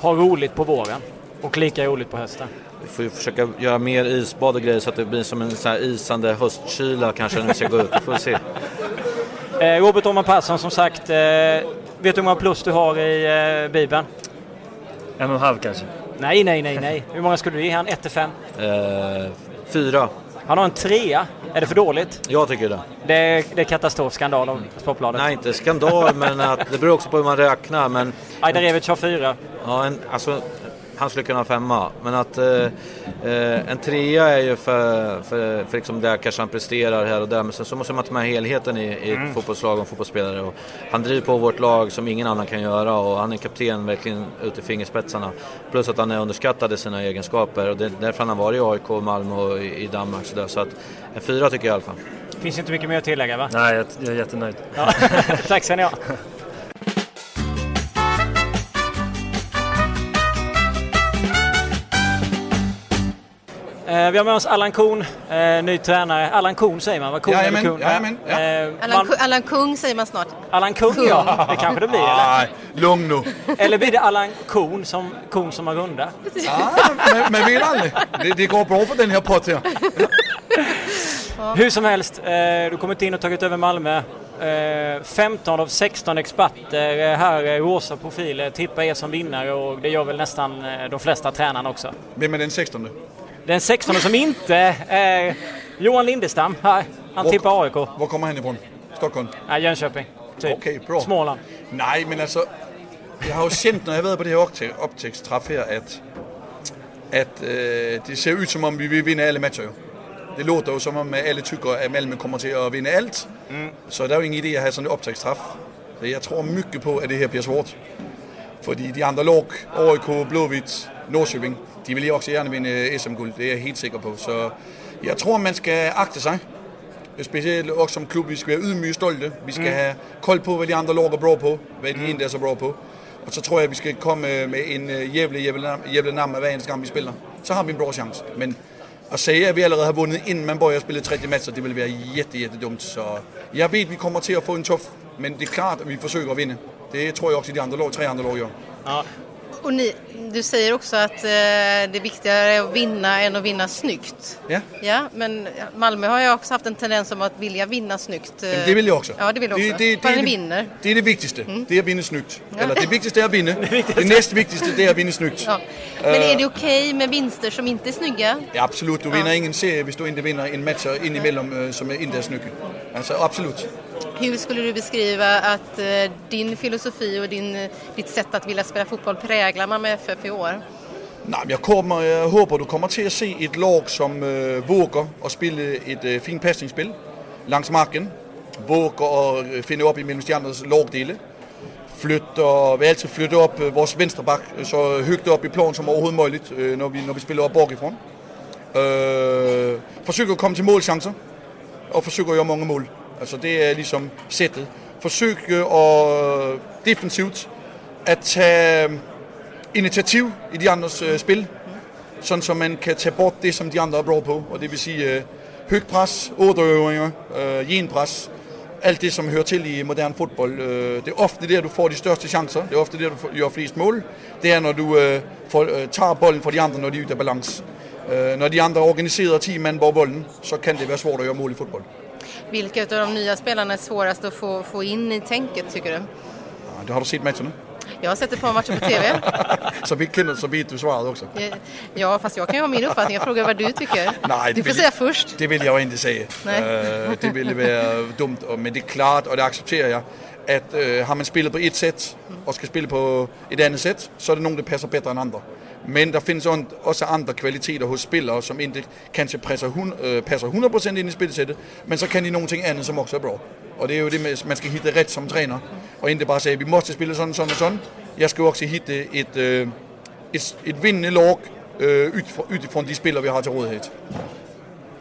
Ha roligt på våren och lika roligt på hösten. Vi får ju försöka göra mer isbad och grejer så att det blir som en sån här isande höstkyla kanske när vi ska gå ut. Vi får se. Eh, Robert Åhman Persson som sagt, eh, vet du hur många plus du har i eh, Bibeln? En och en halv kanske? Nej, nej, nej, nej. Hur många skulle du ge han? 1 till 5? Eh, fyra. Han har en trea. Är det för dåligt? Jag tycker det. Det är, det är katastrof, skandal av Sportbladet. Nej, inte skandal, men att, det beror också på hur man räknar. Men... Ajdarevic har fyra. Ja, en, alltså, han skulle kunna ha femma. Men att eh, eh, en trea är ju för, för, för liksom där kanske han presterar här och där. Men sen så måste man ta med helheten i, i mm. fotbollslag och fotbollsspelare. Och han driver på vårt lag som ingen annan kan göra och han är kapten verkligen ut i fingerspetsarna. Plus att han är underskattad i sina egenskaper och det är därför han har varit i AIK, Malmö och i, i Danmark. Så, där. så att en fyra tycker jag i alla fall. Finns inte mycket mer att tillägga va? Nej, jag, jag är jättenöjd. Ja. Tack ska ni ha. Vi har med oss Allan Kuhn, eh, ny tränare. Allan Kuhn säger man va? Kuhn jajamän, eller Kuhn? Jajamän, ja. eh, Allan, man... Allan Kung säger man snart. Allan Kung, Kung. ja. Det kanske det blir eller? lugn nu. Eller blir det Allan Kuhn som kon som har runda? Ja, men, men vet aldrig. Det, det går bra för den här podden. Ja. Hur som helst, eh, du kommit in och tagit över Malmö. 15 av 16 experter här, rosa profiler, tippar er som vinnare och det gör väl nästan de flesta tränarna också. Vem är den 16? Den 16 som inte är Johan Lindestam. Han var, tippar AIK. Var kommer han ifrån? Stockholm? Nej, Jönköping. Typ. Okay, bra. Småland. Nej, men alltså. Jag har ju känt när jag varit på det här upptäcktsträff här att, att äh, det ser ut som om vi vill vinna alla matcher. Det låter ju som om alla tycker att Malmö kommer till att vinna allt. Mm. Så det är ju ingen idé att ha sån upptäcktsstraff. Jag tror mycket på att det här blir svårt. För de andra lag, AIK, Blåvitt, Norrköping, de vill ju också gärna vinna SM-guld, det är jag helt säker på. Så jag tror man ska akta sig. Speciellt också som klubb, vi ska vara ydmyga och stolta. Vi ska mm. ha koll på vad de andra lag är bra på, vad de mm. inte är så bra på. Och så tror jag att vi ska komma med en jävla, jävla, jävla namn varje gång vi spelar. Så har vi en bra chans. Men att säga att vi redan har vunnit innan man börjar spela 30 matcher, det vill vara jätte, jättedumt. Så jag vet att vi kommer till att få en tuff, men det är klart att vi försöker att vinna. Det tror jag också de andra lag, tre andra lag gör. Ja, och ni, du säger också att eh, det är viktigare att vinna än att vinna snyggt. Ja. ja. Men Malmö har ju också haft en tendens om att vilja vinna snyggt. Eh. Det vill jag också. Ja, det vill jag också. Det, det, Bara ni vinner. Det är det viktigaste. Mm. Det är att vinna snyggt. Ja. Eller det viktigaste är att vinna. det, det näst viktigaste är att vinna snyggt. Ja. Men är det okej okay med vinster som inte är snygga? Ja, absolut. Du vinner ingen serie om du inte vinner en match in emellan eh, som inte är snygga. Alltså absolut. Hur skulle du beskriva att eh, din filosofi och din, eh, ditt sätt att vilja spela fotboll präglar Malmö FF i år? Nej, jag, kommer, jag hoppas du kommer till att se ett lag som äh, vågar och spela ett äh, fint passningsspel längs marken. Vågar att finna upp i mellan stjärnornas lagdelar. Flytter, vi alltid flyttar upp äh, vår vänsterback så högt upp i plan som överhuvudtaget möjligt äh, när, vi, när vi spelar upp bakifrån. Äh, försöker komma till målchanser och försöker göra många mål. Altså det er ligesom sættet. Forsøg øh, at øh, defensivt at tage øh, initiativ i de andres øh, spil, sådan så man kan tage bort det, som de andre er bra på. Og det vil sige øh, højt pres, otterøvringer, øh, genpres, alt det, som hører til i moderne fodbold. Øh, det er ofte der, du får de største chancer. Det er ofte der, du gør flest mål. Det er, når du øh, får, øh, tager bolden fra de andre, når de er ude af balance. Øh, når de andre organiserer 10 mand på bolden, så kan det være svårt at gøre mål i fodbold. Vilka av de nya spelarna är svårast att få, få in i tänket tycker du? Ja, det har du sett matcherna? Jag har sett ett par matcher på TV. så vi kan, så vet du svaret också? Ja, fast jag kan ju ha min uppfattning. Jag frågar vad du tycker. Nej, du får säga först. Det vill jag inte säga. Nej. Uh, det ville vara dumt, men det är klart, och det accepterar jag, att uh, har man spelat på ett sätt och ska spela på ett annat sätt så är det någon, som passar bättre än andra. Men der findes on- også andre kvaliteter hos spillere, som ikke kanskje passer, passer 100% ind i spilsættet, men så kan de nogle ting andet, som også er bra. Og det er jo det med, man skal hitte ret som træner, og ikke bare sige, vi måste spille sådan, sådan og sådan. Jeg skal jo også hitte et, øh, et, et vindende lag øh, ut- utifrån de spillere, vi har til rådighed.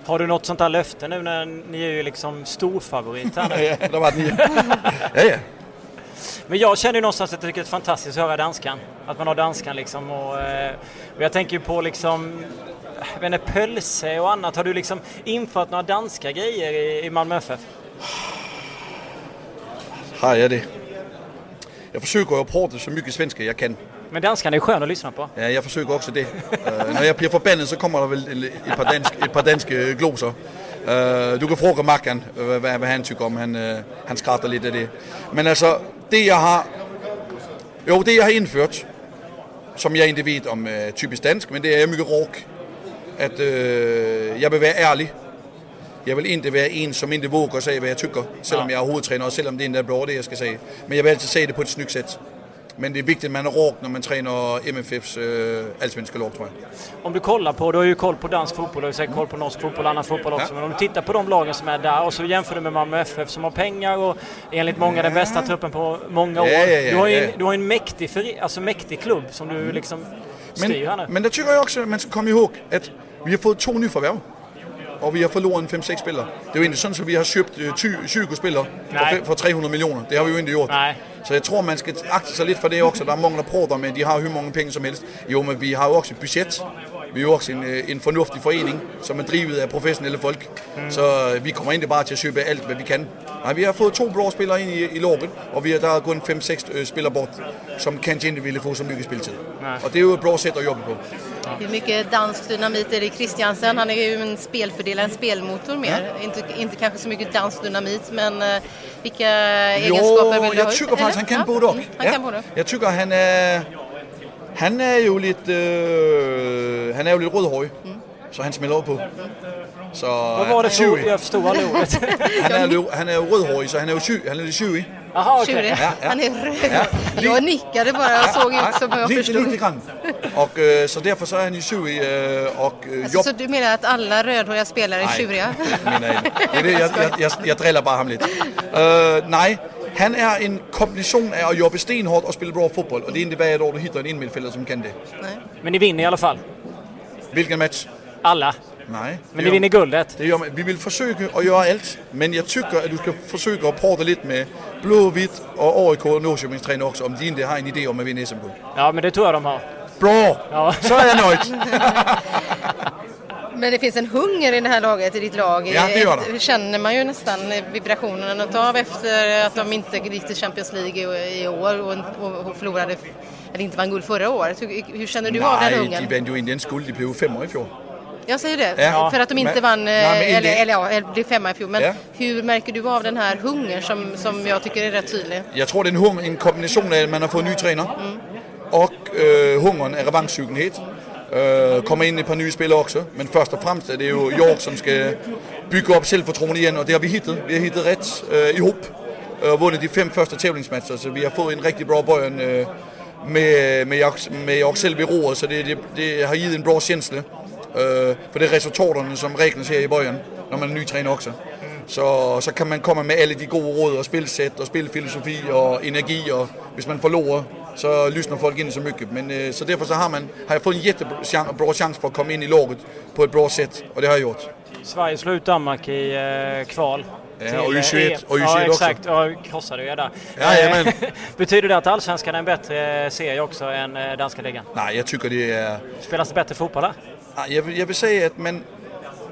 Har du något sånt där löfte nu när ni är ju liksom storfavorit här nu? ja, det har varit ni. ja, ja. Men jag känner ju någonstans att jag tycker det är fantastiskt att höra danskan. Att man har danskan liksom och, eh, och jag tänker ju på liksom jag vet inte, pölse och annat. Har du liksom infört några danska grejer i, i Malmö FF? Har jeg det? Jeg forsøger at prate så mycket svenska jeg kan. Men danskan är skön att lyssna på. Ja, jeg forsøger også det. Uh, når jeg bliver forbandet, så kommer der vel et par, dansk, et par danske gloser. Uh, du kan fråga Mackan, hvad, hvad han tykker om. Han, uh, han skratter lidt af det. Men altså, det jeg har... Jo, det jeg har indført, som jeg ikke ved om uh, typisk dansk, men det er mycket råk. At uh, jeg vil være ærlig. Jeg vil ikke være en, som ikke våger at sige, hvad jeg tykker, selvom jeg er hovedtræner, og selvom det ikke er bra, det jeg skal sige. Men jeg vil altid sige det på et snygt sæt. Men det är viktigt att man är rak när man tränar MFFs äh, allsvenska lag tror jag. Om du kollar på, du har ju koll på dansk fotboll, du har koll på norsk fotboll och annan fotboll också. Ja. Men om du tittar på de lagen som är där och så jämför du med Malmö FF som har pengar och enligt många den bästa truppen på många år. Ja, ja, ja, du, har ju ja, en, ja. du har en mäktig, alltså mäktig klubb som du liksom styr här nu. Men, der tycker jag också, man skal komme ihåg, at vi har fået to nye forværv. Og vi har forloret en 5-6 spillere. Det er jo egentlig sådan, at vi har øh, 20, 20 spillere for, Nej. fem- for 300 millioner. Det har vi jo ikke gjort. Nej. Så jeg tror, man skal akte sig lidt for det også. Der er mange, der prater med, de har hur mange penge som helst. Jo, men vi har jo også et budget. Vi er jo også en, øh, en fornuftig forening, som er drivet af professionelle folk. Mm. Så øh, vi kommer ikke bare til at købe alt, hvad vi kan. Nej, vi har fået to bra spillere ind i, i laget, og vi har, der er gået en 5-6 øh, spillere bort, som kanskje ikke ville få så mycket spilletid. Nej. Og det er jo et bra sæt at jobbe på. Hur mycket dansk dynamit är det i Christiansen? Han är ju en spelfördelare, en spelmotor mer. Inte, inte kanske så mycket dansk dynamit, men eh, vilka egenskaper vill du ha jag ut? tycker faktiskt han kan både och. Mm, Han kan både. Jag tycker han är... Han är ju lite... øh, han är ju lite rödhårig. Så han smäller på. Så, Vad var det för ord? Jag förstod aldrig ordet. han, är, ju- han är ju rödhårig så han är ju tjuv, han är lite. Jaha, okej. Tjurig. Ja, ja. Han är röd. Jag nickade bara och såg ut som jag lite, förstod. lite grann. Och øh, så därför så är han ju tjuvig øh, och øh, Alltså, så du menar att alla rödhåriga spelare är Nej. tjuriga? jag inte. Det är det, jag, jag, jag, jag drillar bara ham lite. Uh, nej, han är en kombination av att jobba stenhårt och spela bra fotboll. Och det är inte varje dag du hittar en innermittfältare som kan det. Men ni vinner i alla fall. Vilken match? Alla. Nej. Men det ni vinner guldet. Det gör. Vi vill försöka att göra allt, men jag tycker att du ska försöka att prata lite med Blåvitt och AIK och Norrköpings tränare också om de inte har en idé om att vinna SM-guld. Ja, men det tror jag de har. Bra! Ja. Så är jag nöjd. Men det finns en hunger i det här laget, i ditt lag. Ja, det gör det. Känner man ju nästan vibrationerna av efter att de inte gick till Champions League i- år och, förlorade, eller inte vann guld förra året. Hur, känner du av den Nej, hungern? de vann ju inte ens guld. De blev femma i fjol. Jag säger det, Ja. för att de inte Men- vann, Nej, eh, eller, eller ja, eller blev femma i fjol. Men Ja. hur märker du av den här hungern som, som jag tycker är rätt tydlig? Jag tror det är en, en kombination av att man har fått en ny tränare och uh, hungern är revanschsugenhet. Uh, kommer in ett par nya spelare också. Men först och främst är det ju jag som ska bygga upp självförtroende igen och det har vi hittat. Vi har hittat rätt uh, øh, ihop och vunnit de fem första tävlingsmatcherna så vi har fått en riktigt bra början uh, øh, med, med, York, med York själv vid roret så det, det, det har gett en bra känsla. Uh, för det är resultaten som räknas här i början när man är ny tränare också. Så, så kan man komma med alla de goda råd och spelsätt och spelfilosofi och energi och om man förlorar så lyssnar folk inte så mycket. Men, eh, så därför så har, man, har jag fått en jättebra chans, för att komma in i laget på ett bra sätt och det har jag gjort. Sverige slog Danmark i eh, kval. Ja, och eh, U21 EM. och U21 ja, också. exakt. Ja, krossade ju där. Eh, Betyder det att Allsvenskan är en bättre serie också än danska ligan? Nej, jag tycker det är... Spelas det bättre fotboll där? Jag, vill- jag vill säga att man...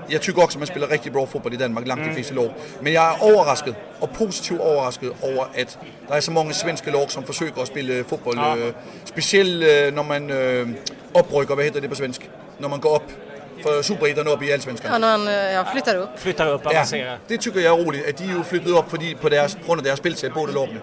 Jag tycker också att man spelar riktigt bra fotboll i Danmark, långt de flesta lag. Men jag är överraskad och positivt överraskad över att det är så många svenska lag som försöker att spela fotboll. Ja. eh, Speciellt eh, när man upprycker, vad heter det på svenska? När man går upp för superettan upp i allsvenskan. Ja, när han eh, ja, flyttar upp. Flyttar upp, avancerar. det tycker jag är roligt, att de ju flyttat upp på grund av deras spilsæt, både lagene.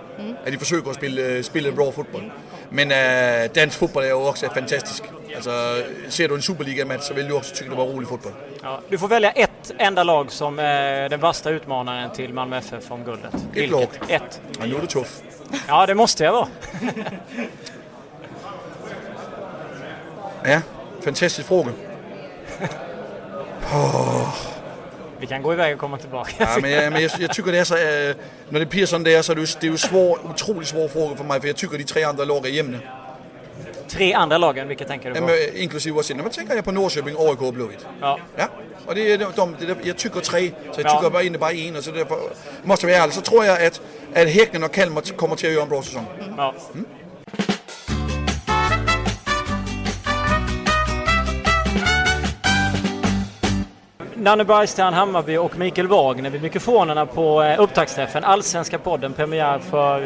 At de försöker att spela, spela bra fotboll. Men uh, dansk fotboll är ju också fantastisk. Alltså, ser du en Superliga-match så vill du också tycka det var rolig fotboll. Ja, du får välja ett enda lag som är den värsta utmanaren till Malmö FF om guldet. Vilket? lag. Ett. Ja, nu är du tuff. Ja, det måste jag vara. Ja, fantastisk fråga. Oh. Vi kan gå iväg och komma tillbaka. Ja, men jeg, men jeg, jeg tycker det er så, øh, når det bliver sådan der, så er det er jo svår, utrolig svår fråga for mig, for jeg tycker de tre andre lag er jævne. Tre andra lagen, vilka tänker du på? Jamen, øh, inklusive også, når man tænker jeg på Norrköping, AIK og Blåvitt. Ja. Ja, og det er de, de, det, jeg tycker tre, så jeg Ja. tycker bare egentlig bare en, og så derfor, måste være ærlig, så tror jeg, at, at Hækken og Kalmar kommer til at gøre en bra sæson. Ja. Nanne Bergstrand, Hammarby och Mikael Wagner vid mikrofonerna på eh, upptaktsträffen. Allsvenska podden, premiär för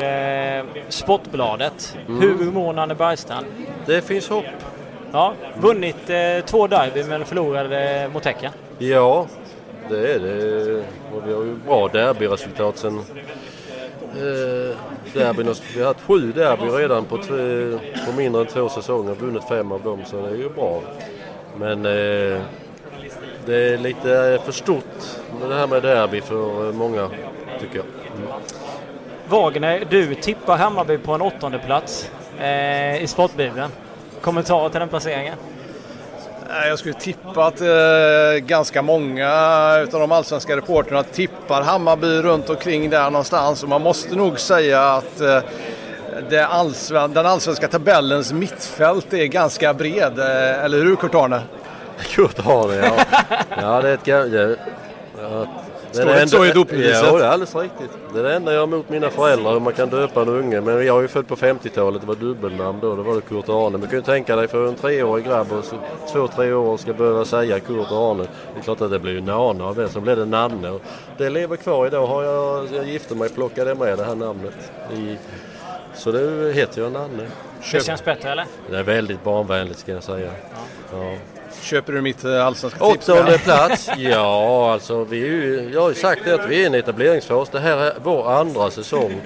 eh, Sportbladet. Mm. Hur mår Nanne Bergstrand? Det finns hopp. Ja, vunnit eh, två derby men förlorade eh, mot Häcken. Ja, det är det. Och vi har ju bra derbyresultat sen eh, derbyn. Vi har haft sju derby redan på, på mindre än två säsonger. Vunnit fem av dem så det är ju bra. Men eh, det är lite för stort med det här med derby för många tycker jag. Mm. Wagner, du tippar Hammarby på en åttonde plats eh, i Sportbibeln. Kommentar till den placeringen? Jag skulle tippa att eh, ganska många utav de allsvenska reporterna tippar Hammarby runt omkring där någonstans. Och man måste nog säga att eh, det allsven den allsvenska tabellens mittfält är ganska bred. Eh, eller hur Kurt-Arne? Kurt Arne, ja. ja det är ett gammalt... Ja, Står det inte så i dopingbeviset? Ja, det är alldeles riktigt. Det är det enda jag har emot mina föräldrar, hur man kan döpa en unge. Men jag är ju född på 50-talet, det var dubbelnamn då. Då var det Kurt Arne. Men du kan ju tänka dig för en treårig grabb och så, två, tre år ska behöva säga Kurt Arne. Det är klart att det blir ju Nane av det. Så blev det Nanne. Och det lever kvar idag. Har jag, jag gifte mig plockade jag med det här namnet. I, så det heter jag Nanne. Det känns bättre eller? Det är väldigt barnvänligt ska jag säga. Ja. Köper du mitt eh, allsvenska tips? Åttonde plats? Ja, alltså vi jag har ju sagt det att vi är en etableringsfas. Det här är vår andra säsong.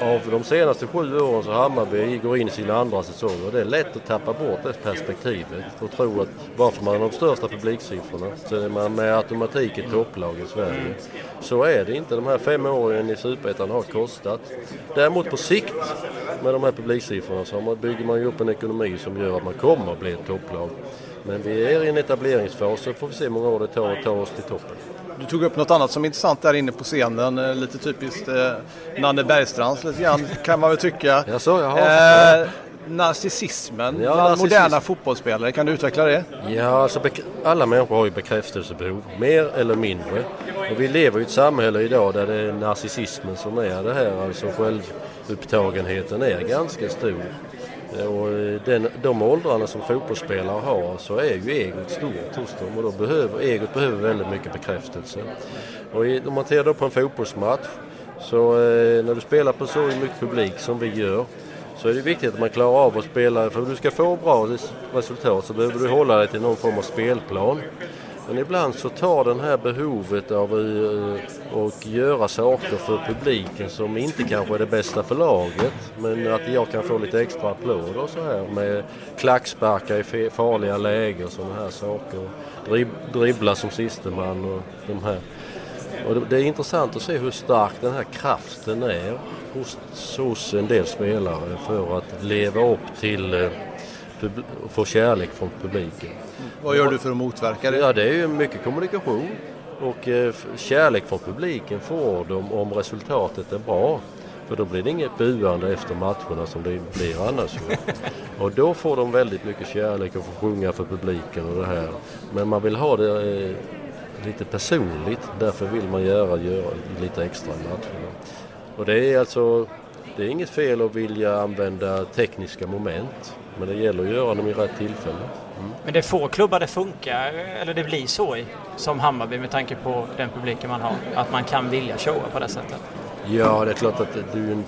Av de senaste sju åren så Hammarby går in i sin andra säsong och det är lätt att tappa bort det perspektivet och tro att bara för man har de största publiksiffrorna så är man med automatik ett topplag i Sverige. Så är det inte. De här fem åren i Superettan har kostat. Däremot på sikt med de här publiksiffrorna så man- bygger man ju upp en ekonomi som gör att man kommer att bli ett topplag. Men vi är i en etableringsfas så får vi se hur många år det tar att ta oss till toppen. Du tog upp något annat som är intressant där inne på scenen. eh, Lite typiskt eh, Nanne Bergstrands lite grann kan man väl tycka. Jaså, jaha. Eh, narcissismen Ja, bland narcissism. moderna fotbollsspelare. Kan du utveckla det? Ja, alltså alla människor har ju bekräftelsebehov, mer eller mindre. Och vi lever i ett samhälle idag där det är narcissismen som är det här, alltså självupptagenheten är ganska stor. Och den, de åldrarna som fotbollsspelare har så är ju egot stort hos dem och då behöver, egot behöver väldigt mycket bekräftelse. Och i, om man tittar då på en fotbollsmatch så eh, när du spelar på så mycket publik som vi gör så är det viktigt att man klarar av att spela. För om du ska få bra resultat så behöver du hålla dig till någon form av spelplan. Men ibland så tar den här behovet av eh, att göra saker för publiken som inte kanske är det bästa för laget. Men att jag kan få lite extra applåder och så här med klacksparkar i farliga lägen och sådana här saker. Drib dribbla som sisteman och de här. Och det, är intressant att se hur stark den här kraften är hos, hos en del spelare för att leva upp till eh, och få kärlek från publiken. Vad gör du för att motverka det? Ja, det är ju mycket kommunikation och eh, kärlek från publiken får de om resultatet är bra. För då blir det inget buande efter matcherna som det blir annars. Och då får de väldigt mycket kärlek och får sjunga för publiken och det här. Men man vill ha det eh, lite personligt. Därför vill man göra, göra lite extra i matcherna. Och det är alltså, det är inget fel att vilja använda tekniska moment. Men det gäller att göra dem i rätt tillfälle. Mm. Men det är få klubbar det funkar, eller det blir så i, som Hammarby med tanke på den publiken man har. Att man kan vilja showa på det sättet. Ja, det är klart att det är en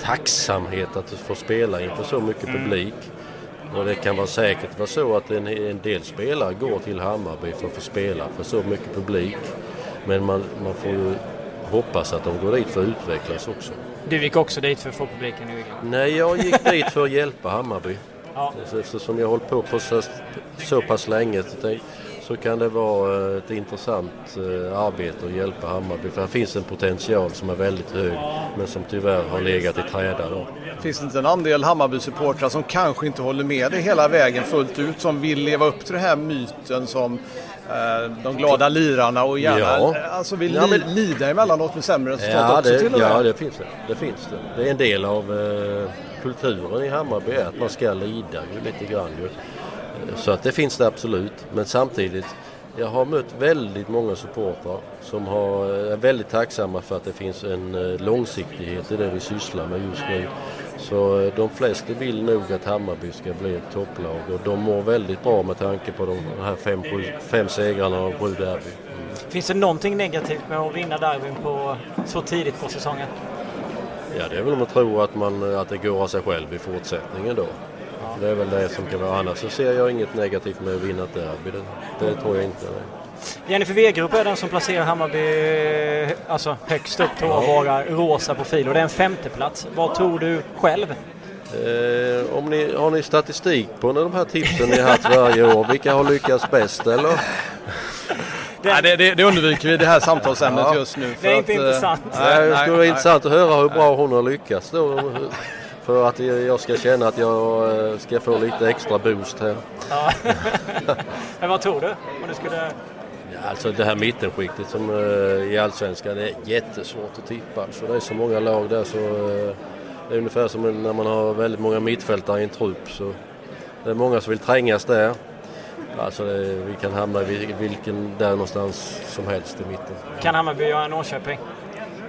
tacksamhet att får spela inför så mycket Mm. publik. Och det kan vara säkert vara så att en, en del spelare går till Hammarby för att få spela för så mycket publik. Men man, man får ju hoppas att de går dit för att utvecklas också. Du gick också dit för att få publiken i ryggen. Nej, jag gick dit för att hjälpa Hammarby. Ja. Eftersom jag har hållit på, på så, så pass länge. så kan det vara ett intressant eh, arbete att hjälpa Hammarby. För här finns en potential som är väldigt hög men som tyvärr har legat i träda. Då. Finns det inte en andel Hammarby-supportrar som kanske inte håller med dig hela vägen fullt ut som vill leva upp till den här myten som eh, de glada lirarna och gärna Ja. alltså vill Ja, men- li, lida emellanåt med sämre resultat Ja, också det, till och med. ja det, finns det. det finns det. Det är en del av eh, kulturen i Hammarby att man ska lida ju lite grann. Ju. Eh, Så att det finns det absolut. Men samtidigt, jag har mött väldigt många supportrar som har, är väldigt tacksamma för att det finns en eh, långsiktighet i det vi sysslar med just nu. Så eh, de flesta vill nog att Hammarby ska bli ett topplag och de mår väldigt bra med tanke på de här fem, fem segrarna och sju derby. Finns det någonting negativt med att vinna derbyn på, så tidigt på säsongen? Ja, det är väl om man tror att, man, att det går av sig själv i fortsättningen då. Det är väl det som kan vara. Annars så ser jag inget negativt med att vinna ett derby. Det, det tror jag inte. Jennifer Wegerup är den som placerar Hammarby alltså, högst upp på våra rosa profiler. Det är en femteplats. Vad tror du själv? Eh, om ni, har ni statistik på de här tipsen ni har haft varje år? Vilka har lyckats bäst eller? Nej, det, det, det undviker vi det här samtalsämnet Ja. just nu. Det är inte att, eh, intressant. Nej, det skulle vara intressant att höra hur bra hon har lyckats då. För att jag ska känna att jag eh, ska få lite extra boost här. Ja. Men vad tror du? Om du skulle... Alltså det här mittenskiktet som eh, i Allsvenskan är jättesvårt att tippa. Så det är så många lag där så eh, det är ungefär som när man har väldigt många mittfältare i en trupp. Så det är många som vill trängas där. Alltså det, vi kan hamna i vilken där någonstans som helst i mitten. Kan Hammarby göra Norrköping?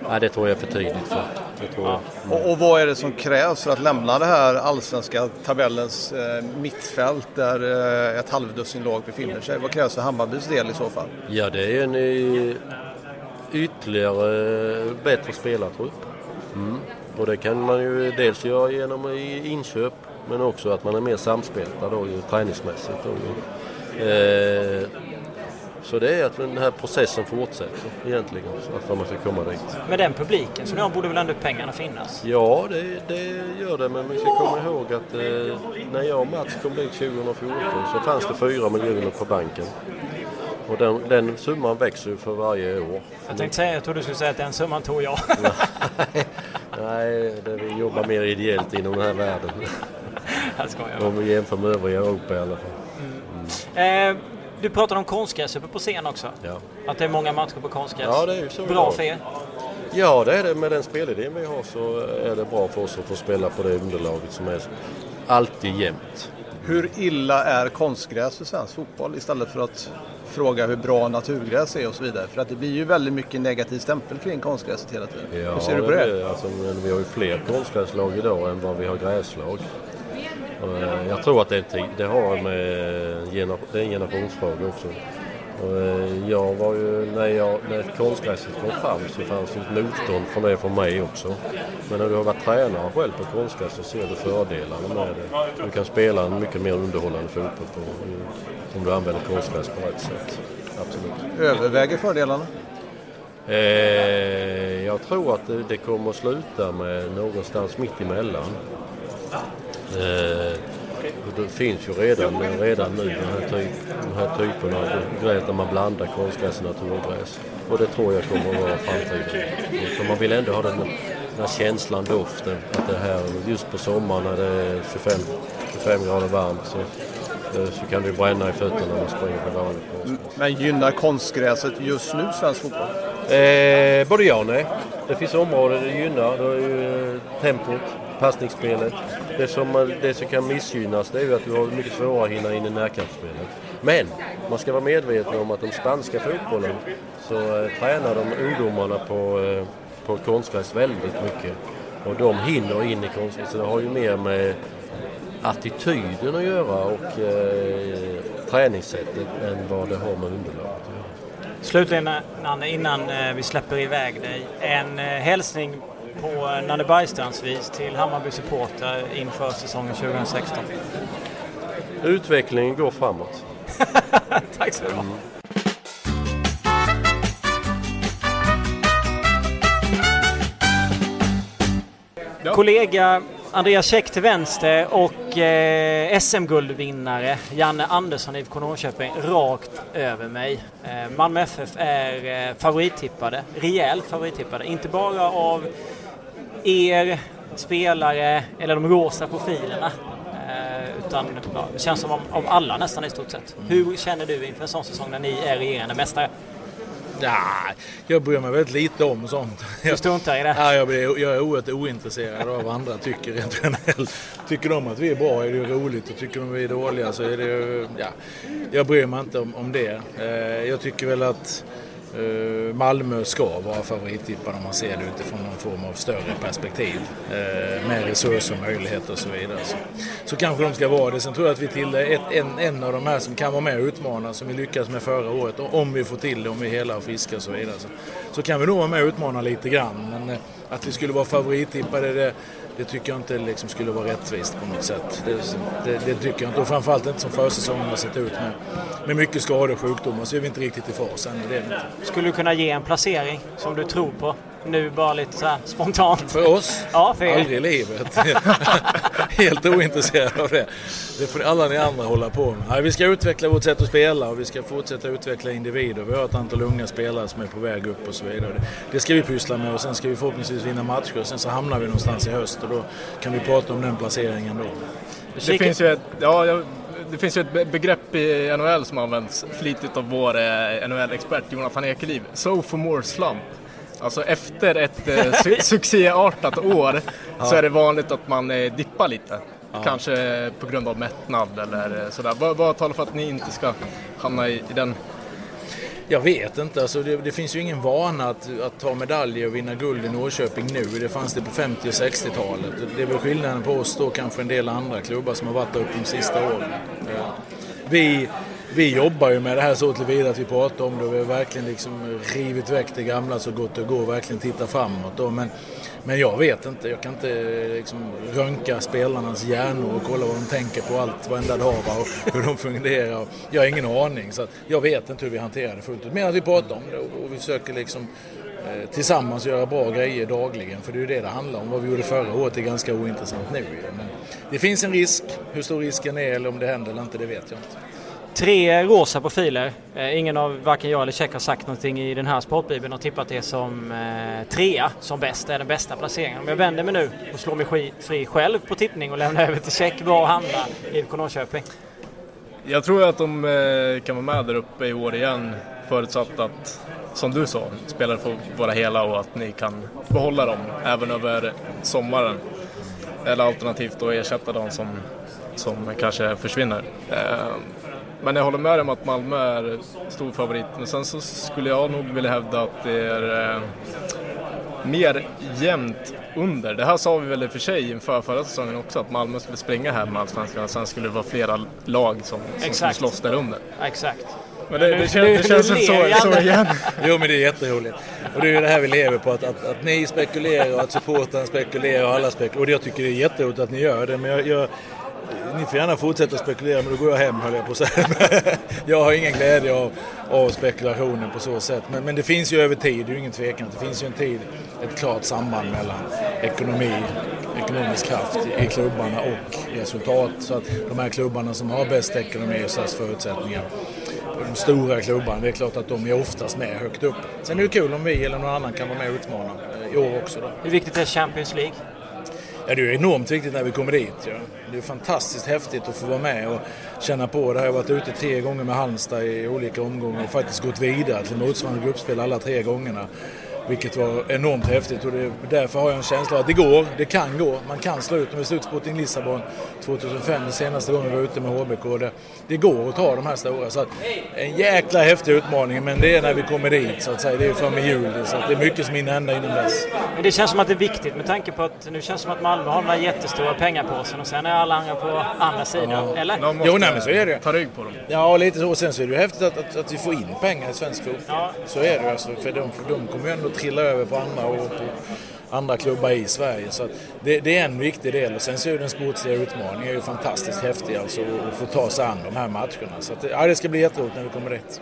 Nej, det tror jag är för tidigt för. Tror jag. Och, och vad är det som krävs för att lämna det här allsvenska tabellens eh, mittfält där eh, ett halvdussin lag befinner sig? Vad krävs för Hammarbys del i så fall? Ja, det är en eh, ytterligare eh, bättre spelartrupp. Mm. Och det kan man ju dels göra genom i inköp men också att man är mer samspelta då ju träningsmässigt. Då, ju. Eh, så det är att den här processen fortsätter egentligen, att man ska komma dit. Med den publiken så nu borde väl ändå pengarna finnas? Ja, det, det gör det, men vi ska komma ihåg att eh, när jag och Mats kom dit 2014 så fanns det 4 miljoner på banken. Och den, den summan växer ju för varje år. Jag tänkte säga, jag trodde du skulle säga att den summan tog jag. Nej, det, vi jobbar mer ideellt inom den här världen. Jag skojar. Om vi jämför med övriga Europa i alla fall. Eh, du pratade om konstgräs uppe på scen också. Ja. Att det är många matcher på konstgräs. Ja, det är ju så Bra idag. för er. Ja, det är det. Med den spelidén vi har så är det bra för oss att få spela på det underlaget som är alltid jämnt. Hur illa är konstgräs för svensk fotboll istället för att fråga hur bra naturgräs är och så vidare? För att det blir ju väldigt mycket negativ stämpel kring konstgräset hela tiden. hur ser du på det? blir- Alltså, vi har ju fler konstgräslag idag än vad vi har gräslag. Och, eh, jag tror att det, är tid, det har med gener, det är en generationsfråga också. Och, eh, jag var ju, när, jag, när konstgräset kom fram så fanns det ett motstånd från det från mig också. Men när du har varit tränare själv på konstgräs så ser du fördelarna med det. Du kan spela en mycket mer underhållande fotboll på, om du använder konstgräs på rätt sätt. Absolut. Överväger fördelarna? Eh, jag tror att det, det kommer att sluta med någonstans mitt emellan. Eh, det finns ju redan, redan nu den här, typ, de här typerna av gräs där man blandar konstgräs och naturgräs. Och det tror jag kommer att vara framtiden. För man vill ändå ha den, den här känslan, doften. Att det här, just på sommaren när det är 25, 25 grader varmt så, eh, så kan det bränna i fötterna när man springer på vanligt konstgräs. Men gynnar konstgräset just nu svensk fotboll? Eh, både ja och nej. Det finns områden det gynnar. Det är ju eh, tempot, passningsspelet. Det som, det som kan missgynnas det är ju att du har mycket svårare att hinna in i närkampsspelet. Men man ska vara medveten om att den spanska fotbollen så eh, tränar de ungdomarna på, eh, på konstgräs väldigt mycket. Och de hinner in i konstgräs. Så det har ju mer med attityden att göra och eh, träningssättet än vad det har med underlaget att göra. Slutligen Nanne, innan eh, vi släpper iväg dig. En eh, hälsning på eh, Nanne Bergstrands vis till Hammarby supportrar inför säsongen 2016. Utvecklingen går framåt. Tack så du ha. Kollega Andreas Käck till vänster och eh, SM-guldvinnare Janne Andersson IFK Norrköping rakt över mig. Eh, Malmö FF är eh, favorittippade, rejält favorittippade. Inte bara av er spelare eller de rosa profilerna. Eh, utan ja, det känns som om, om alla nästan i stort sett. Hur känner du inför en sån säsong när ni är regerande mästare? Ja, jag bryr mig väldigt lite om sånt. Du struntar i det? Ja, jag, blir, jag är oerhört ointresserad av vad andra tycker rent generellt. Tycker de att vi är bra är det ju roligt och tycker de att vi är dåliga så är det ju, ja, jag bryr mig inte om, om det. Eh, jag tycker väl att Eh, Malmö ska vara favorittippade om man ser det utifrån någon form av större perspektiv. Eh, med resurser, möjligheter och så vidare. Så, så kanske de ska vara det. Sen tror jag att vi till ett, en, en av de här som kan vara med och utmana, som vi lyckades med förra året, om vi får till det, om vi är hela och friska och så vidare. Så, så kan vi nog vara med och utmana lite grann. Men eh, att vi skulle vara favorittippade, det, det tycker jag inte liksom skulle vara rättvist på något sätt. Det, det, det tycker jag inte. Och framförallt inte som försäsongen har sett ut med, med mycket skador och sjukdomar så är vi inte riktigt i fas än. Det. Skulle du kunna ge en placering som du tror på? Nu bara lite så spontant. För oss? Ja, för er. Aldrig i livet. Helt ointresserad av det. Det får alla ni andra hålla på med. Nej, vi ska utveckla vårt sätt att spela och vi ska fortsätta utveckla individer. Vi har ett antal unga spelare som är på väg upp och så vidare. Det ska vi pyssla med och sen ska vi förhoppningsvis vinna matcher och sen så hamnar vi någonstans i höst och då kan vi prata om den placeringen då. Det finns ju ett, ja, det finns ju ett begrepp i NHL som används flitigt av vår eh, NHL-expert Jonathan Ekeliv. So for more slump. Alltså efter ett eh, su succéartat år ja. så är det vanligt att man eh, dippar lite. Ja. Kanske på grund av mättnad eller sådär. Vad, vad talar för att ni inte ska hamna i, i den jag vet inte. Alltså det, det, finns ju ingen vana att, att ta medaljer och vinna guld i Norrköping nu. Det fanns det på 50 och 60-talet. Det är väl skillnaden på oss då kanske en del andra klubbar som har varit där uppe de sista åren. Vi, vi jobbar ju med det här så tillvida att vi pratar om det och vi har verkligen liksom rivit väck det gamla så gott det går och verkligen tittar framåt. Då. Men men jag vet inte, jag kan inte liksom röntga spelarnas hjärnor och kolla vad de tänker på allt, varenda dag och hur de fungerar. Jag har ingen aning så jag vet inte hur vi hanterar det fullt ut. Men att vi pratar om det och vi försöker liksom eh, tillsammans göra bra grejer dagligen. För det är ju det det handlar om. Vad vi gjorde förra året är ganska ointressant nu. Men det finns en risk. Hur stor risken är eller om det händer eller inte, det vet jag inte. Tre rosa profiler. Eh, ingen av varken jag eller Check har sagt någonting i den här sportbibeln och tippat det som eh, trea som bäst är den bästa placeringen. Om jag vänder mig nu och slår mig fri själv på tippning och lämnar över till Check, var hamnar IFK Norrköping? Jag tror att de eh, kan vara med där uppe i år igen förutsatt att, som du sa, spelare får vara hela och att ni kan behålla dem även över sommaren. Eller alternativt då ersätta dem som, som kanske försvinner. Eh, men jag håller med om att Malmö är stor favorit. Men sen så skulle jag nog vilja hävda att det är eh, mer jämnt under. Det här sa vi väl i och för sig inför förra säsongen också att Malmö skulle springa här med Allsvenskan och sen skulle det vara flera lag som, som skulle slåss där under. Exakt. Men det, det, känns, det känns inte så, så igen. jo men det är jätteroligt. Och det är ju det här vi lever på, att, att, att ni spekulerar och att supportrarna spekulerar och alla spekulerar. Och jag tycker det är jätteroligt att ni gör det. Men jag, jag ni får gärna fortsätta spekulera men då går jag hem höll jag på att säga. jag har ingen glädje av, av spekulationen på så sätt. Men, men det finns ju över tid, det är ju ingen tvekan. Det finns ju en tid, ett klart samband mellan ekonomi, ekonomisk kraft i klubbarna och resultat. Så att de här klubbarna som har bäst ekonomi och störst förutsättningar de stora klubbarna, det är klart att de är oftast med högt upp. Sen är det kul om vi eller någon annan kan vara med och utmana eh, i år också. Då. Hur viktigt är Champions League? Ja, det är enormt viktigt när vi kommer dit. Ja. Det är fantastiskt häftigt att få vara med och känna på det. Jag har varit ute tre gånger med Halmstad i olika omgångar och faktiskt gått vidare till motsvarande gruppspel alla tre gångerna. Vilket var enormt häftigt och det, därför har jag en känsla att det går, det kan gå. Man kan slå ut dem. Vi slog ut Sporting Lissabon 2005, den senaste gången vi var ute med HBK. Det, det går att ta de här stora. Så att, en jäkla häftig utmaning, men det är när vi kommer dit så att säga. Det är fram i juli, så att det är mycket som hinner hända innan dess. Men det känns som att det är viktigt med tanke på att nu känns det som att Malmö har den här jättestora pengapåsen och sen är alla andra på andra sidan, ja. eller? Jo, nej, men så är det. Ta rygg på dem. Ja, lite så. Sen så är det ju häftigt att, att, att vi får in pengar i svensk fotboll. Ja. Så är det ju alltså. För de, för de kommer ju ändå trilla över på andra och på andra klubbar i Sverige. Så det, det, är en viktig del och sen så är den sportsliga utmaningen är ju fantastiskt häftig alltså att få ta sig an de här matcherna. Så att, ja, det ska bli jätteroligt när vi kommer dit.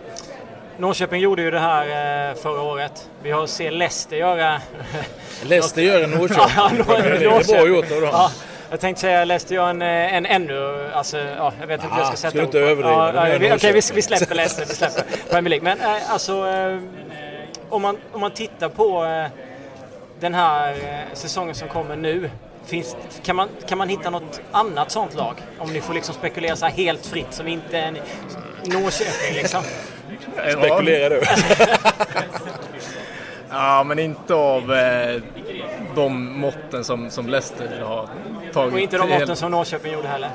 Norrköping gjorde ju det här eh, förra året. Vi har sett Leicester göra... Leicester gör en Norrköping. ja, det är bra gjort av dem. Ja. Jag tänkte säga, läste jag en, eh, en ännu, alltså, ja, jag vet inte hur jag ska sätta ska du inte överdriva. Ja, ja, Okej, vi, Norrköping. vi släpper Leicester, vi släpper Premier League. Men eh, alltså, om man, om man tittar på eh, den här eh, säsongen som kommer nu. Finns, kan, man, kan man hitta något annat sånt lag? Om ni får liksom spekulera så här helt fritt som inte är Norrköping liksom. Spekulerar du? Ja, men inte av eh, de måtten som, som Leicester har tagit. Och inte de måtten som Norrköping gjorde heller.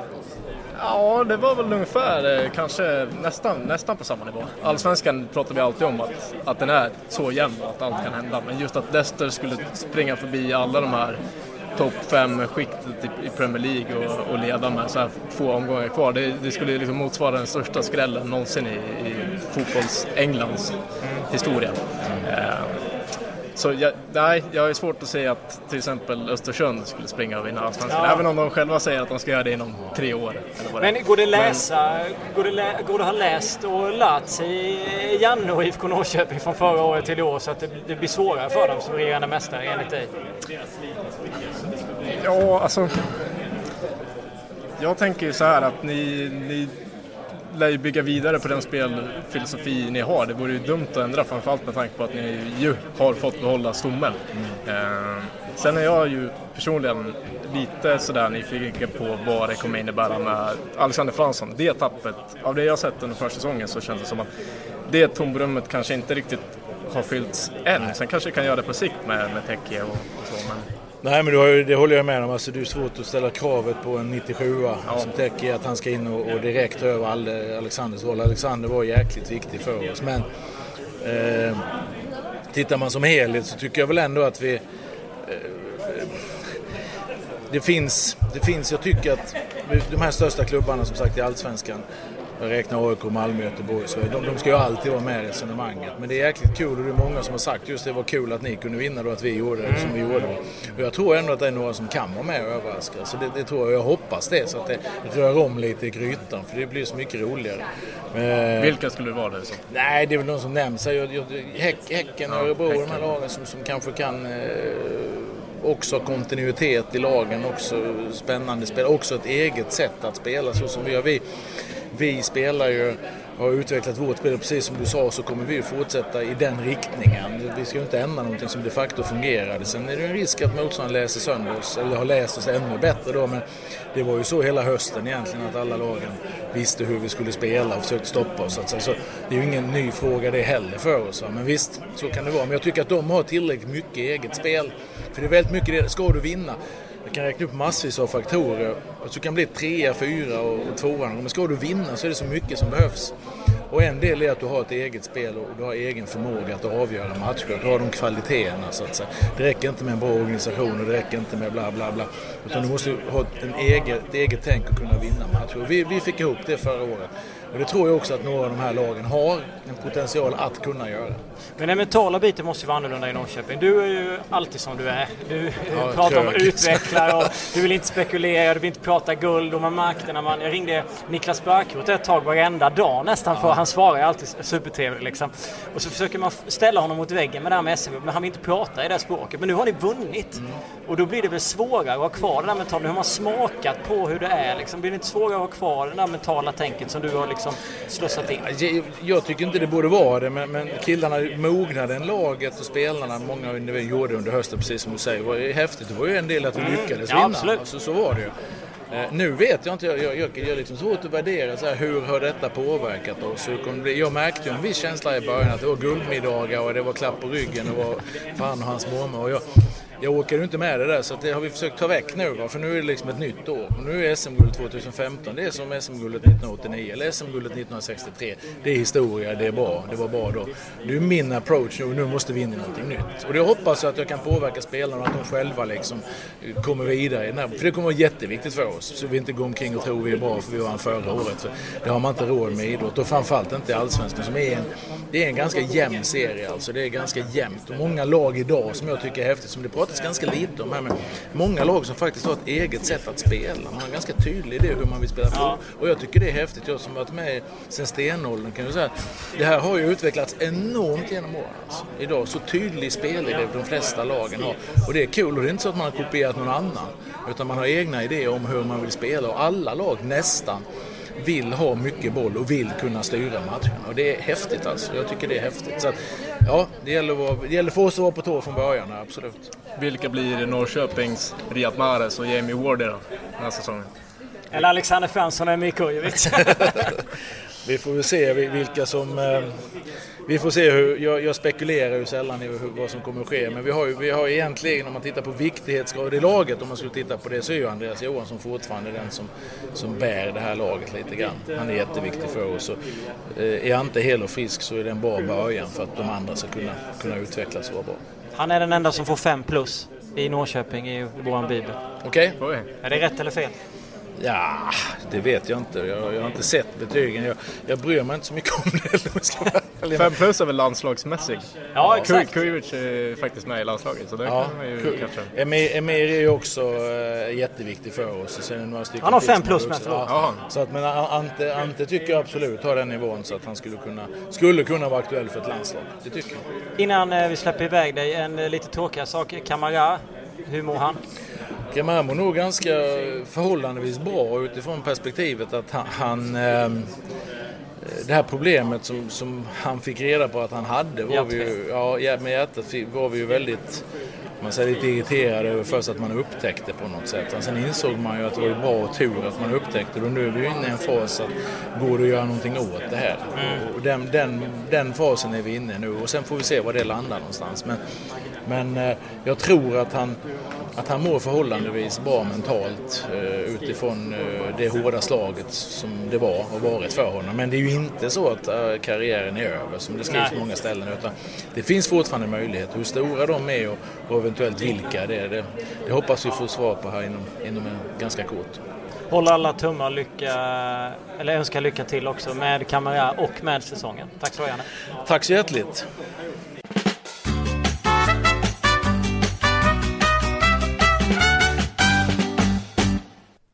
Ja, det var väl ungefär eh, kanske nästan, nästan på samma nivå. Allsvenskan pratar vi alltid om att, att den är så jämn att allt kan hända. Men just att Leicester skulle springa förbi alla de här topp fem skiktet i, i Premier League och, och leda med så här få omgångar kvar. Det, det skulle liksom motsvara den största skrällen någonsin i, i fotbolls-Englands historia. Eh, så jag, nej, jag har svårt att säga att till exempel Östersund skulle springa och vinna Allsvenskan. Ja. Även om de själva säger att de ska göra det inom tre år. Men går det läsa, går det, lä, går det att ha läst och lärt sig Janne och IFK Norrköping från förra året till i år så att det, det blir svårare för dem som regerande mästare enligt dig? Ja, alltså. Jag tänker ju så här att ni, ni lär ju bygga vidare på den spelfilosofi ni har. Det vore ju dumt att ändra framförallt med tanke på att ni ju har fått behålla stommen. Eh, sen är jag ju personligen lite sådär nyfiken på vad det kommer innebära med Alexander Fransson. Det tappet, av det jag sett under försäsongen så känns det som att det tomrummet kanske inte riktigt har fyllts än. Sen kanske det kan göra det på sikt med, med Tekke och, och så. Men... Nej men har det håller jag med om. Alltså, det är svårt att ställa kravet på en 97 som täcker att han ska in och, och direkt över Ale- Alexanders roll. Alexander var jäkligt viktig för oss. Men eh, tittar man som helhet så tycker jag väl ändå att vi... Eh, det, finns, det finns, jag tycker att de här största klubbarna som sagt i Allsvenskan jag räknar AIK, Malmö, Göteborg. Så de, de ska ju alltid vara med i resonemanget. Men det är jäkligt kul och det är många som har sagt just det var kul att ni kunde vinna då, att vi gjorde det som vi gjorde. Och jag tror ändå att det är några som kan vara med och överraska. Så det, det tror jag, jag hoppas det. Så att det rör om lite i grytan för det blir så mycket roligare. Eh, Vilka skulle det vara det? Så? Nej, det är väl de som nämns här. Häck, häcken Örebro, de här lagen som, som kanske kan eh, också kontinuitet i lagen, också spännande spel, också ett eget sätt att spela så som vi gör. Vi, vi spelar ju, har utvecklat vårt spel och precis som du sa så kommer vi fortsätta i den riktningen. Vi ska ju inte ändra någonting som de facto fungerade. Sen är det en risk att motståndaren läser sönder oss, eller har läst oss ännu bättre då. Men det var ju så hela hösten egentligen att alla lagen visste hur vi skulle spela och försökte stoppa oss. Så, så det är ju ingen ny fråga det heller för oss. Va? Men visst, så kan det vara. Men jag tycker att de har tillräckligt mycket eget spel. För det är väldigt mycket det, ska du vinna jag kan räkna upp massvis av faktorer. Du kan bli trea, fyra och tvåa. Men ska du vinna så är det så mycket som behövs. Och en del är att du har ett eget spel och du har egen förmåga att avgöra matcher. Du har de kvaliteterna så att säga. Det räcker inte med en bra organisation och det räcker inte med bla bla bla. Utan du måste ha en eget, ett eget tänk och kunna vinna matcher. Och vi, vi fick ihop det förra året. Och det tror jag också att några av de här lagen har en potential att kunna göra. Men den mentala biten måste ju vara annorlunda i Norrköping. Du är ju alltid som du är. Du Ja, pratar om att krökigt. utveckla och du vill inte spekulera, du vill inte prata guld och man märkte när man... Jag ringde Niklas Bärkroth ett tag varenda dag nästan för han svarar ju alltid supertrevligt liksom. Och så försöker man ställa honom mot väggen med det här med SM, men han vill inte prata i det språket. Men nu har ni vunnit. Och då blir det väl svårare att ha kvar den där mentala... Nu har man smakat på hur det är liksom. Blir det inte svårare att ha kvar det där mentala tänket som du har liksom slussat in? Jag, jag tycker inte det borde vara det, men, men killarna mognade än laget och spelarna, många individer gjorde under hösten, precis som du säger. Var häftigt. Det var ju en del att vi Mm. lyckades Ja, vinna. Alltså, så var det ju. Eh, nu vet jag inte, jag, jag, jag, jag är liksom svårt att värdera så här, hur har detta påverkat oss? Hur kommer det? Jag märkte ju en viss känsla i början att det var guldmiddagar och det var klapp på ryggen och var fan och hans mormor. Och jag, jag åker ju inte med det där så att det har vi försökt ta väck nu. Va? För nu är det liksom ett nytt år. Och nu är SM-guldet 2015, det är som SM-guldet 1989 eller SM-guldet 1963. Det är historia, det är bra, det var bra då. Det är min approach nu, nu måste vi in i någonting nytt. Och det hoppas jag att jag kan påverka spelarna och att de själva liksom kommer vidare i den här. För det kommer vara jätteviktigt för oss. Så vi inte går omkring och tror vi är bra för vi vann förra året. För det har man inte råd med i idrott och framförallt inte i Allsvenskan som är en, det är en ganska jämn serie alltså. Det är ganska jämnt och många lag idag som jag tycker är häftigt som det pratar pratas ganska lite om här med många lag som faktiskt har ett eget sätt att spela. Man har ganska tydlig idé hur man vill spela fotboll. Och jag tycker det är häftigt. Jag som varit med sen stenåldern kan jag säga det här har ju utvecklats enormt genom åren. Alltså. Idag så tydlig spelidé de flesta lagen har. Och det är kul och det är inte så att man har kopierat någon annan. Utan man har egna idéer om hur man vill spela och alla lag nästan vill ha mycket boll och vill kunna styra matchen. Och det är häftigt alltså. Jag tycker det är häftigt. Så att, ja, det gäller, att vara, det gäller för oss att vara på tå från början, absolut. Vilka blir Norrköpings Riyad Mahrez och Jamie Ward den här säsongen? Eller Alexander Fransson och Emir Kujovic. Vi får väl se vilka som... Eh, vi får se hur... Jag, jag spekulerar ju sällan i hur, vad som kommer att ske. Men vi har ju vi har egentligen, om man tittar på viktighetsgrad i laget, om man skulle titta på det, så är ju Andreas Johansson fortfarande den som, som bär det här laget lite grann. Han är jätteviktig för oss. Och, eh, är han inte hel och frisk så är det en bra början för att de andra ska kunna, kunna utvecklas och vara bra. Han är den enda som får fem plus i Norrköping i vår bibel. Okej. Okay. Är det rätt eller fel? Ja, det vet jag inte. Jag, jag har inte sett betygen. Jag, jag bryr mig inte så mycket om det. Fem plus är väl landslagsmässig? Ja, exakt. Kujovic är faktiskt med i landslaget så det ja, kan man ju kanske... Emir, Emir är ju också äh, jätteviktig för oss. Sen några Han har fem plus med, förlåt. Ja, så att, men Ante, Ante tycker jag absolut har den nivån så att han skulle kunna, skulle kunna vara aktuell för ett landslag. Det tycker jag. Innan eh, vi släpper iväg dig, en eh, lite tråkigare sak. Kamara, hur mår han? Gamar mår nog ganska förhållandevis bra utifrån perspektivet att han, eh, det här problemet som, som han fick reda på att han hade var vi ju, ja, med hjärtat var vi ju väldigt man säger lite irriterade över först att man upptäckte på något sätt. Sen insåg man ju att det var bra och tur att man upptäckte det och nu är vi ju inne i en fas att går det att göra någonting åt det här? Mm. Och den, den, den fasen är vi inne i nu och sen får vi se var det landar någonstans. Men, men eh, jag tror att han, att han mår förhållandevis bra mentalt eh, utifrån eh, det hårda slaget som det var och varit för honom. Men det är ju inte så att eh, karriären är över som det skrivs på många ställen utan det finns fortfarande möjligheter. Hur stora de är och, och eventuellt vilka det är, det, det hoppas vi få svar på här inom, inom en ganska kort. Håll alla tummar lycka, eller önskar lycka till också med Kamara och med säsongen. Tack så gärna. Tack så hjärtligt.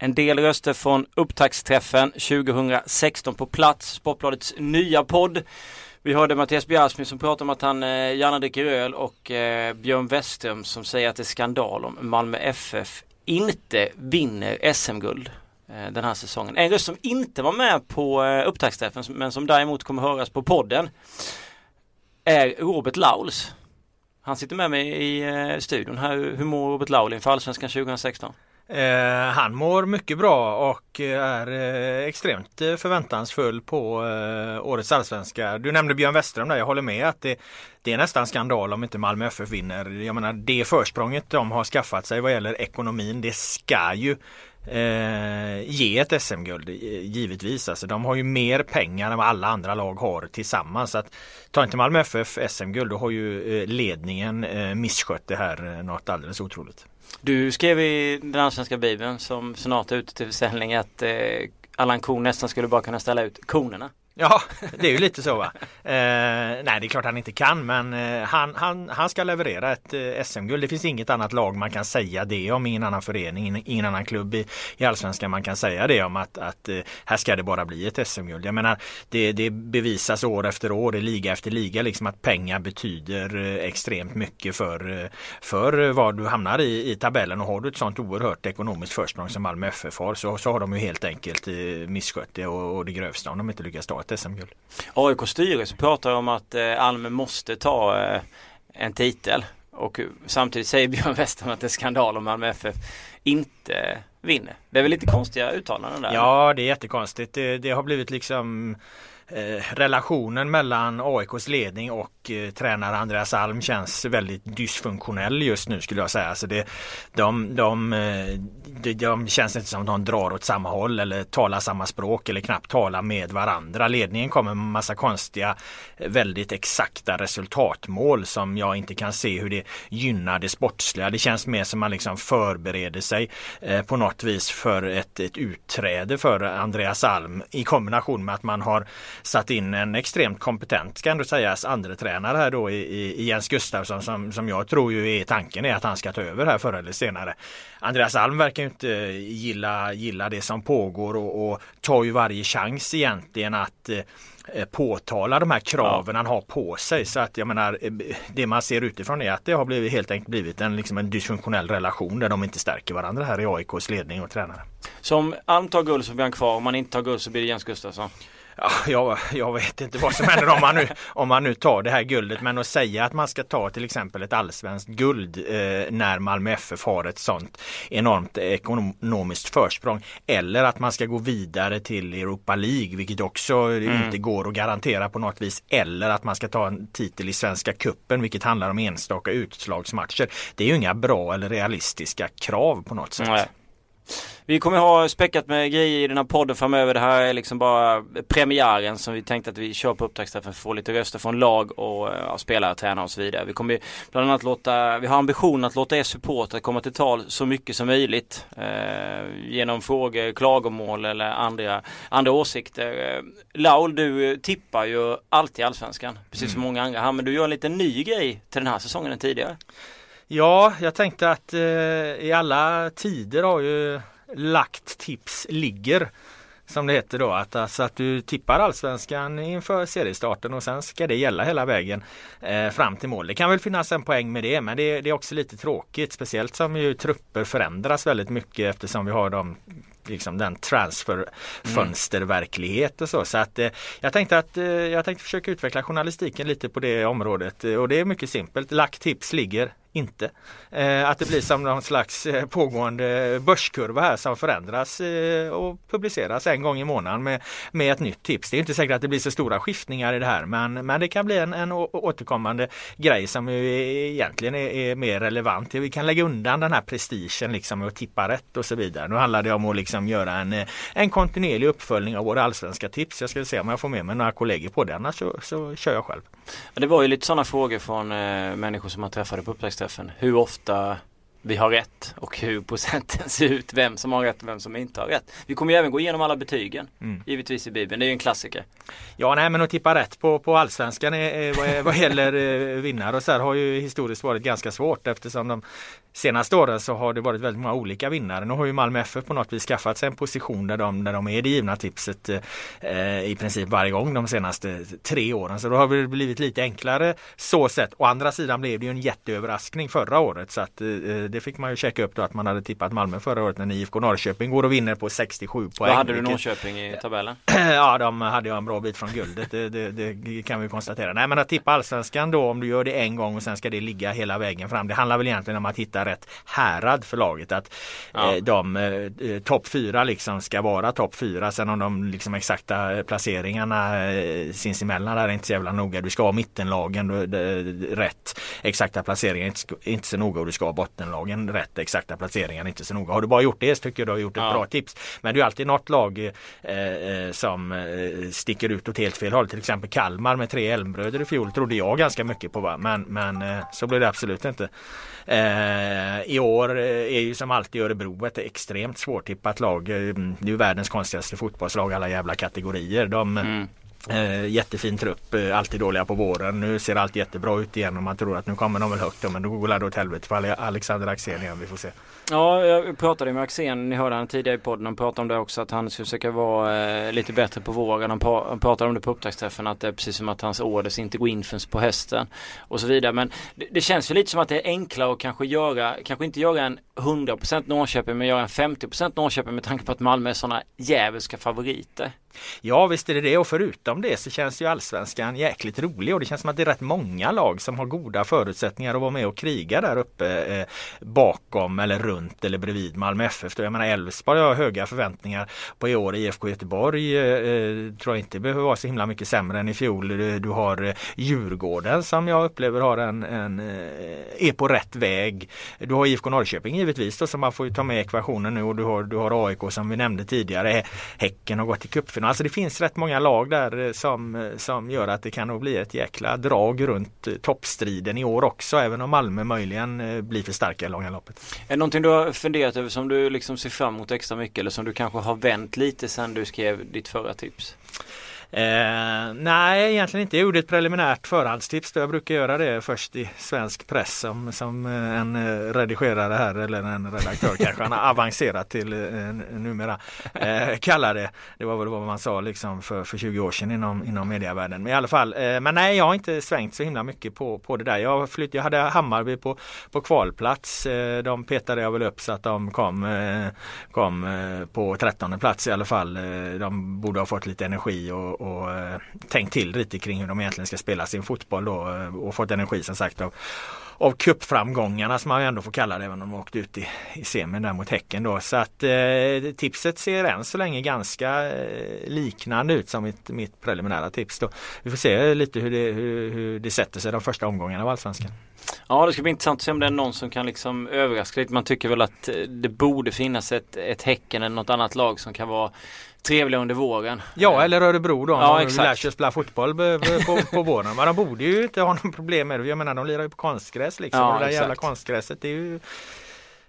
En del röster från upptaktsträffen 2016 på plats, Sportbladets nya podd. Vi hörde Mattias Bjärsmyr som pratar om att han eh, gärna dricker öl och eh, Björn Westström som säger att det är skandal om Malmö FF inte vinner SM-guld eh, den här säsongen. En röst som inte var med på eh, upptaktsträffen men som däremot kommer höras på podden är Robert Lauls. Han sitter med mig i eh, studion här. Hur mår Robert Laul inför Allsvenskan 2016? Eh, han mår mycket bra och eh, är eh, extremt eh, förväntansfull på eh, årets allsvenska. Du nämnde Björn Westerholm där, jag håller med att det, det är nästan skandal om inte Malmö FF vinner. Jag menar det försprånget de har skaffat sig vad gäller ekonomin, det ska ju eh, ge ett SM-guld eh, givetvis. Alltså, de har ju mer pengar än vad alla andra lag har tillsammans. Så att, tar inte Malmö FF SM-guld då har ju eh, ledningen eh, misskött det här eh, något alldeles otroligt. Du skrev i den allsvenska bibeln som snart är ute till försäljning att eh, Allan Korn nästan skulle bara kunna ställa ut konerna. Ja, det är ju lite så va. Eh, nej, det är klart han inte kan, men eh, han, han, han ska leverera ett eh, SM-guld. Det finns inget annat lag man kan säga det om, ingen annan förening, ingen annan klubb i, i allsvenskan man kan säga det om att, att eh, här ska det bara bli ett SM-guld. Jag menar, det, det bevisas år efter år, i liga efter liga, liksom att pengar betyder extremt mycket för, för vad du hamnar i, i tabellen. Och har du ett sånt oerhört ekonomiskt försprång som Malmö FF har så, så har de ju helt enkelt misskött det och, och det grövsta om de inte lyckas ta ett SM-guld. AIKs styrelse pratar om att eh, Alme måste ta eh, en titel och samtidigt säger Björn Westerholm att det är skandal om Malmö FF inte vinner. Det är väl lite konstiga uttalanden där? Ja, det är jättekonstigt. Det, det har blivit liksom Eh, relationen mellan AIKs ledning och eh, tränare Andreas Alm känns väldigt dysfunktionell just nu skulle jag säga. Så det, de, de, eh, de, de känns inte som att de drar åt samma håll eller talar samma språk eller knappt talar med varandra. Ledningen kommer med massa konstiga, väldigt exakta resultatmål som jag inte kan se hur det gynnar det sportsliga. Det känns mer som man liksom förbereder sig eh, på något vis för ett, ett utträde för Andreas Alm i kombination med att man har satt in en extremt kompetent, ska ändå sägas, andre tränare här då i, i Jens Gustafsson som, som jag tror ju är tanken är att han ska ta över här förr eller senare. Andreas Alm verkar inte gilla, gilla det som pågår och, och tar ju varje chans egentligen att eh, påtala de här kraven ja. han har på sig. Så att jag menar eh, det man ser utifrån är att det har blivit, helt enkelt blivit en, liksom en dysfunktionell relation där de inte stärker varandra här i AIKs ledning och tränare. Så om Alm tar guld så blir han kvar, om man inte tar guld så blir det Jens Gustafsson? Ja, jag, jag vet inte vad som händer om man, nu, om man nu tar det här guldet men att säga att man ska ta till exempel ett allsvenskt guld eh, när Malmö FF har ett sånt enormt ekonomiskt försprång eller att man ska gå vidare till Europa League vilket också mm. inte går att garantera på något vis eller att man ska ta en titel i Svenska Kuppen vilket handlar om enstaka utslagsmatcher. Det är ju inga bra eller realistiska krav på något sätt. Nej. Vi kommer ha späckat med grejer i den här podden framöver. Det här är liksom bara premiären som vi tänkte att vi kör på upptaktsträffen för att få lite röster från lag och ja, spelare, tränare och så vidare. Vi kommer bland annat låta, vi har ambitionen att låta er supportrar komma till tal så mycket som möjligt. Eh, genom frågor, klagomål eller andra, andra åsikter. Eh, Laul, du tippar ju alltid allsvenskan. Precis mm. som många andra här. Men du gör en liten ny grej till den här säsongen än tidigare. Ja, jag tänkte att eh, i alla tider har ju lagt tips ligger. Som det heter då, att, alltså att du tippar allsvenskan inför seriestarten och sen ska det gälla hela vägen eh, fram till mål. Det kan väl finnas en poäng med det men det, det, är också lite tråkigt speciellt som ju trupper förändras väldigt mycket eftersom vi har de liksom den transferfönsterverklighet och så. Så att eh, jag tänkte att eh, jag tänkte försöka utveckla journalistiken lite på det området eh, och det är mycket simpelt. Lagt tips ligger inte. Eh, att det blir som någon slags eh, pågående börskurva här som förändras eh, och publiceras en gång i månaden med, med ett nytt tips. Det är inte säkert att det blir så stora skiftningar i det här men, men det kan bli en, en återkommande grej som egentligen är, är, mer relevant. Vi kan lägga undan den här prestigen liksom och tippa rätt och så vidare. Nu handlar det om att liksom göra en, en kontinuerlig uppföljning av våra allsvenska tips. Jag ska se om jag får med mig några kollegor på det annars så, så kör jag själv. Det var ju lite sådana frågor från eh, människor som man träffade på uppväxt Steffen. Hur ofta vi har rätt och hur procenten ser ut, vem som har rätt och vem som inte har rätt. Vi kommer ju även gå igenom alla betygen, mm. givetvis i Bibeln. Det är ju en klassiker. Ja, nej men att tippa rätt på, på allsvenskan är, är, vad gäller eh, vinnare och så här har ju historiskt varit ganska svårt eftersom de senaste åren så har det varit väldigt många olika vinnare. Nu har ju Malmö FF på något vis skaffat sig en position där de, där de är det givna tipset eh, i princip varje gång de senaste tre åren. Så då har det blivit lite enklare så sett. Å andra sidan blev det ju en jätteöverraskning förra året så att eh, det fick man ju checka upp då att man hade tippat Malmö förra året när IFK Norrköping går och vinner på 67 poäng. Vad hade du Norrköping i tabellen? ja, de hade ju en bra bit från guldet. Det, det, det, kan vi konstatera. Nej, men att tippa allsvenskan då om du gör det en gång och sen ska det ligga hela vägen fram. Det handlar väl egentligen om att hitta rätt härad för laget. Att ja. eh, de eh, topp fyra liksom ska vara topp fyra. Sen om de liksom exakta placeringarna eh, sinsemellan är inte så jävla noga. Du ska ha mittenlagen då, rätt exakta placeringar. Inte, inte så noga och du ska ha bottenlagen rätt exakta placeringar. Inte så noga. Har du bara gjort det så tycker jag du har gjort ett ja. bra tips. Men det är alltid något lag eh, eh, som eh, sticker ut åt helt fel håll. Till exempel Kalmar med tre Elmbröder i fjol trodde jag ganska mycket på. Va? Men, men eh, så blev det absolut inte. Eh, I år är ju som alltid Örebro ett extremt svårtippat lag. Det är ju världens konstigaste fotbollslag alla jävla kategorier. De, mm. Eh, jättefin trupp, eh, alltid dåliga på våren. Nu ser allt jättebra ut igen och man tror att nu kommer de väl högt. Men då går det åt helvete för Alexander Axén igen. Vi får se. Ja, jag pratade med Axén, ni hörde han tidigare i podden, han pratade om det också att han skulle försöka vara eh, lite bättre på våren. Han, han pratade om det på upptaktsträffen att det är precis som att hans orders inte går in förrän på hösten och så vidare. Men det, det, känns ju lite som att det är enklare att kanske göra, kanske inte göra en 100% Norrköping men göra en 50% Norrköping med tanke på att Malmö är sådana djävulska favoriter. Ja visst är det det och förutom det så känns ju allsvenskan jäkligt rolig och det känns som att det är rätt många lag som har goda förutsättningar att vara med och kriga där uppe eh, bakom eller runt eller bredvid Malmö FF. Jag menar Elfsborg har höga förväntningar på i år. IFK Göteborg eh, eh, tror jag inte behöver vara så himla mycket sämre än i fjol. Eh, du har eh, Djurgården som jag upplever har en, en är på rätt väg. Du har IFK Norrköping givetvis då, som man får ta med ekvationen nu och du har, du har AIK som vi nämnde tidigare. Häcken har gått till cupfinal. Alltså det finns rätt många lag där som, som gör att det kan nog bli ett jäkla drag runt toppstriden i år också även om Malmö möjligen blir för starka i långa loppet. Är det någonting du har funderat över som du liksom ser fram emot extra mycket eller som du kanske har vänt lite sen du skrev ditt förra tips? Eh, nej, egentligen inte. Jag gjorde ett preliminärt förhandstips. Då jag brukar göra det först i svensk press som, som eh, en eh, redigerare här eller en redaktör kanske han har avancerat till eh, numera eh, kallar det. Det var väl vad man sa liksom för, för 20 år sedan inom, inom medievärlden. Men i alla fall, eh, men nej jag har inte svängt så himla mycket på, på det där. Jag, flytt, jag hade Hammarby på, på kvalplats. Eh, de petade jag väl upp så att de kom, eh, kom eh, på 13 plats i alla fall. De borde ha fått lite energi och, och eh, tänkt till lite kring hur de egentligen ska spela sin fotboll då eh, och fått energi som sagt av av cupframgångarna som man ändå får kalla det även om de åkte ut i, i semin där mot Häcken då. Så att eh, tipset ser än så länge ganska eh, liknande ut som mitt, mitt preliminära tips då. Vi får se lite hur det, hur, hur det sätter sig de första omgångarna av Allsvenskan. Ja det ska bli intressant att se om det är någon som kan liksom överraska lite. Man tycker väl att eh, det borde finnas ett, ett Häcken eller något annat lag som kan vara trevliga under våren. Ja eller Örebro då. Ja, de lär sig spela fotboll på, på våren. Men de borde ju inte ha något problem med det. Jag menar de lirar ju på konstgräs liksom. Ja, det där jävla konstgräset det är ju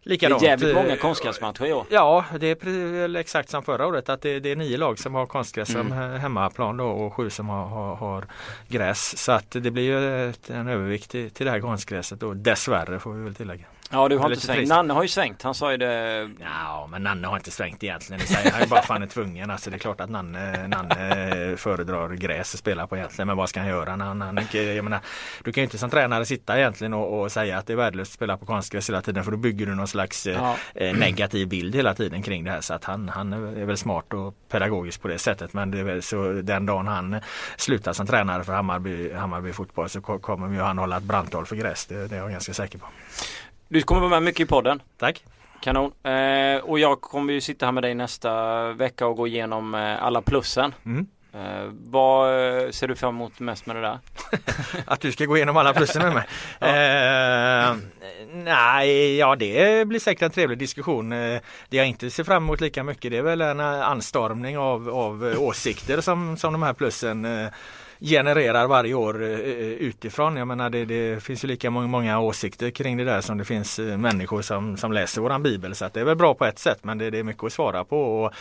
Likadant. Det är jävligt många konstgräsmatcher i år. Ja, det är exakt som förra året att det, det är nio lag som har konstgräs mm. som hemmaplan då, och sju som har, har, har, gräs. Så att det blir ju en övervikt till, till det här konstgräset och dessvärre får vi väl tillägga. Ja du har inte svängt. Nanne har ju svängt. Han sa ju det. Ja men Nanne har inte svängt egentligen. Det säger han ju bara för han är tvungen. Alltså det är klart att Nanne, Nanne föredrar gräs att spela på egentligen. Men vad ska han göra? När han, han, jag menar, du kan ju inte som tränare sitta egentligen och, och säga att det är värdelöst att spela på konstgräs hela tiden. För då bygger du någon slags eh, ja. eh, negativ bild hela tiden kring det här. Så att han, han är väl smart och pedagogisk på det sättet. Men det är väl så den dagen han slutar som tränare för Hammarby, Hammarby fotboll så kommer ju han hålla ett brandtal för gräs. Det, det är jag ganska säker på. Du kommer vara med mycket i podden. Tack. Kanon. Eh, och jag kommer ju sitta här med dig nästa vecka och gå igenom eh, alla plussen. Mm. Eh, vad eh, ser du fram emot mest med det där? att du ska gå igenom alla plussen med mig? ja. eh, nej, ja det blir säkert en trevlig diskussion. Eh, det jag inte ser fram emot lika mycket det är väl en anstormning av, av åsikter som, som de här plussen genererar varje år eh, eh, utifrån. Jag menar det, det, finns ju lika många åsikter kring det där som det finns eh, människor som, som läser våran bibel. Så att det är väl bra på ett sätt men det, det är mycket att svara på. Och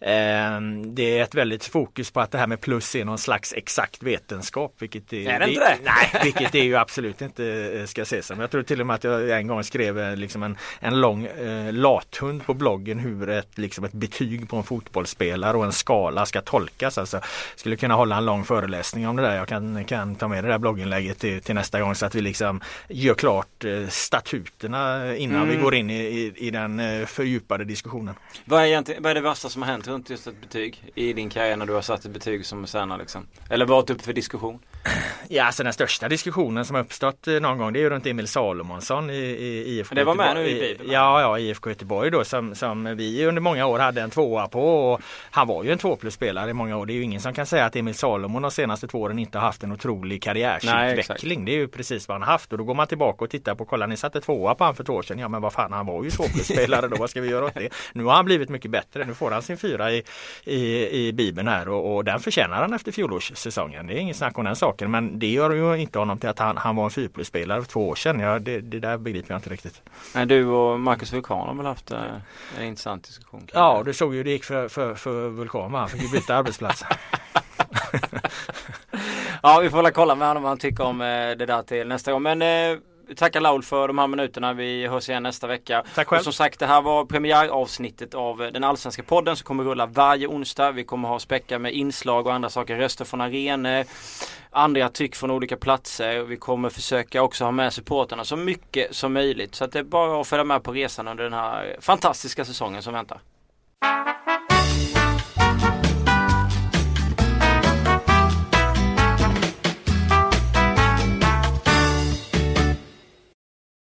det är ett väldigt fokus på att det här med plus är någon slags exakt vetenskap. Vilket är, är det inte det? Nej, vilket det ju absolut inte eh, ska ses som. Jag tror till och med att jag en gång skrev eh, liksom en, en lång eh, lathund på bloggen hur ett, liksom ett betyg på en fotbollsspelare och en skala ska tolkas. Alltså, skulle kunna hålla en lång föreläsning om det där. Jag kan, kan ta med det där blogginlägget till, till nästa gång så att vi liksom gör klart eh, statuterna innan mm. vi går in i, i, i den fördjupade diskussionen. Vad är, vad är det värsta som har hänt runt just ett betyg i din karriär när du har satt ett betyg som senare liksom? Eller varit uppe för diskussion? Ja, alltså den största diskussionen som uppstått eh, någon gång det är ju runt Emil Salomonsson i, i IFK Det var med nu i Bibeln? Ja, ja, IFK Göteborg då som, som vi under många år hade en tvåa på och han var ju en två plus spelare i många år. Det är ju ingen som kan säga att Emil Salomon de senaste två åren inte har haft en otrolig karriärsutveckling. Det är ju precis vad han haft och då går man tillbaka och tittar på, kolla ni satte tvåa på han för två år sedan. Ja men vad fan han var ju två plus spelare då, vad ska vi göra åt det? Nu har han blivit mycket bättre, nu får han sin fyra i, i, i Bibeln här och, och den förtjänar han efter fjolårssäsongen. Det är inget snack om den saken men det gör ju inte honom till att han, han var en fyrplusspelare för två år sedan. Ja, det, det där begriper jag inte riktigt. Nej, du och Marcus Vulkan har väl haft eh, en intressant diskussion? Ja, du såg ju det gick för, för, för Vulkan. Han fick ju byta arbetsplats. ja, vi får väl kolla med honom vad han tycker om eh, det där till nästa gång. Men eh, tackar Laul för de här minuterna. Vi hörs igen nästa vecka. Tack själv. Och som sagt det här var premiäravsnittet av den allsvenska podden som kommer rulla varje onsdag. Vi kommer ha späcka med inslag och andra saker. Röster från arenor. Andra tyck från olika platser. Vi kommer försöka också ha med supporterna så mycket som möjligt. Så att det är bara att följa med på resan under den här fantastiska säsongen som väntar.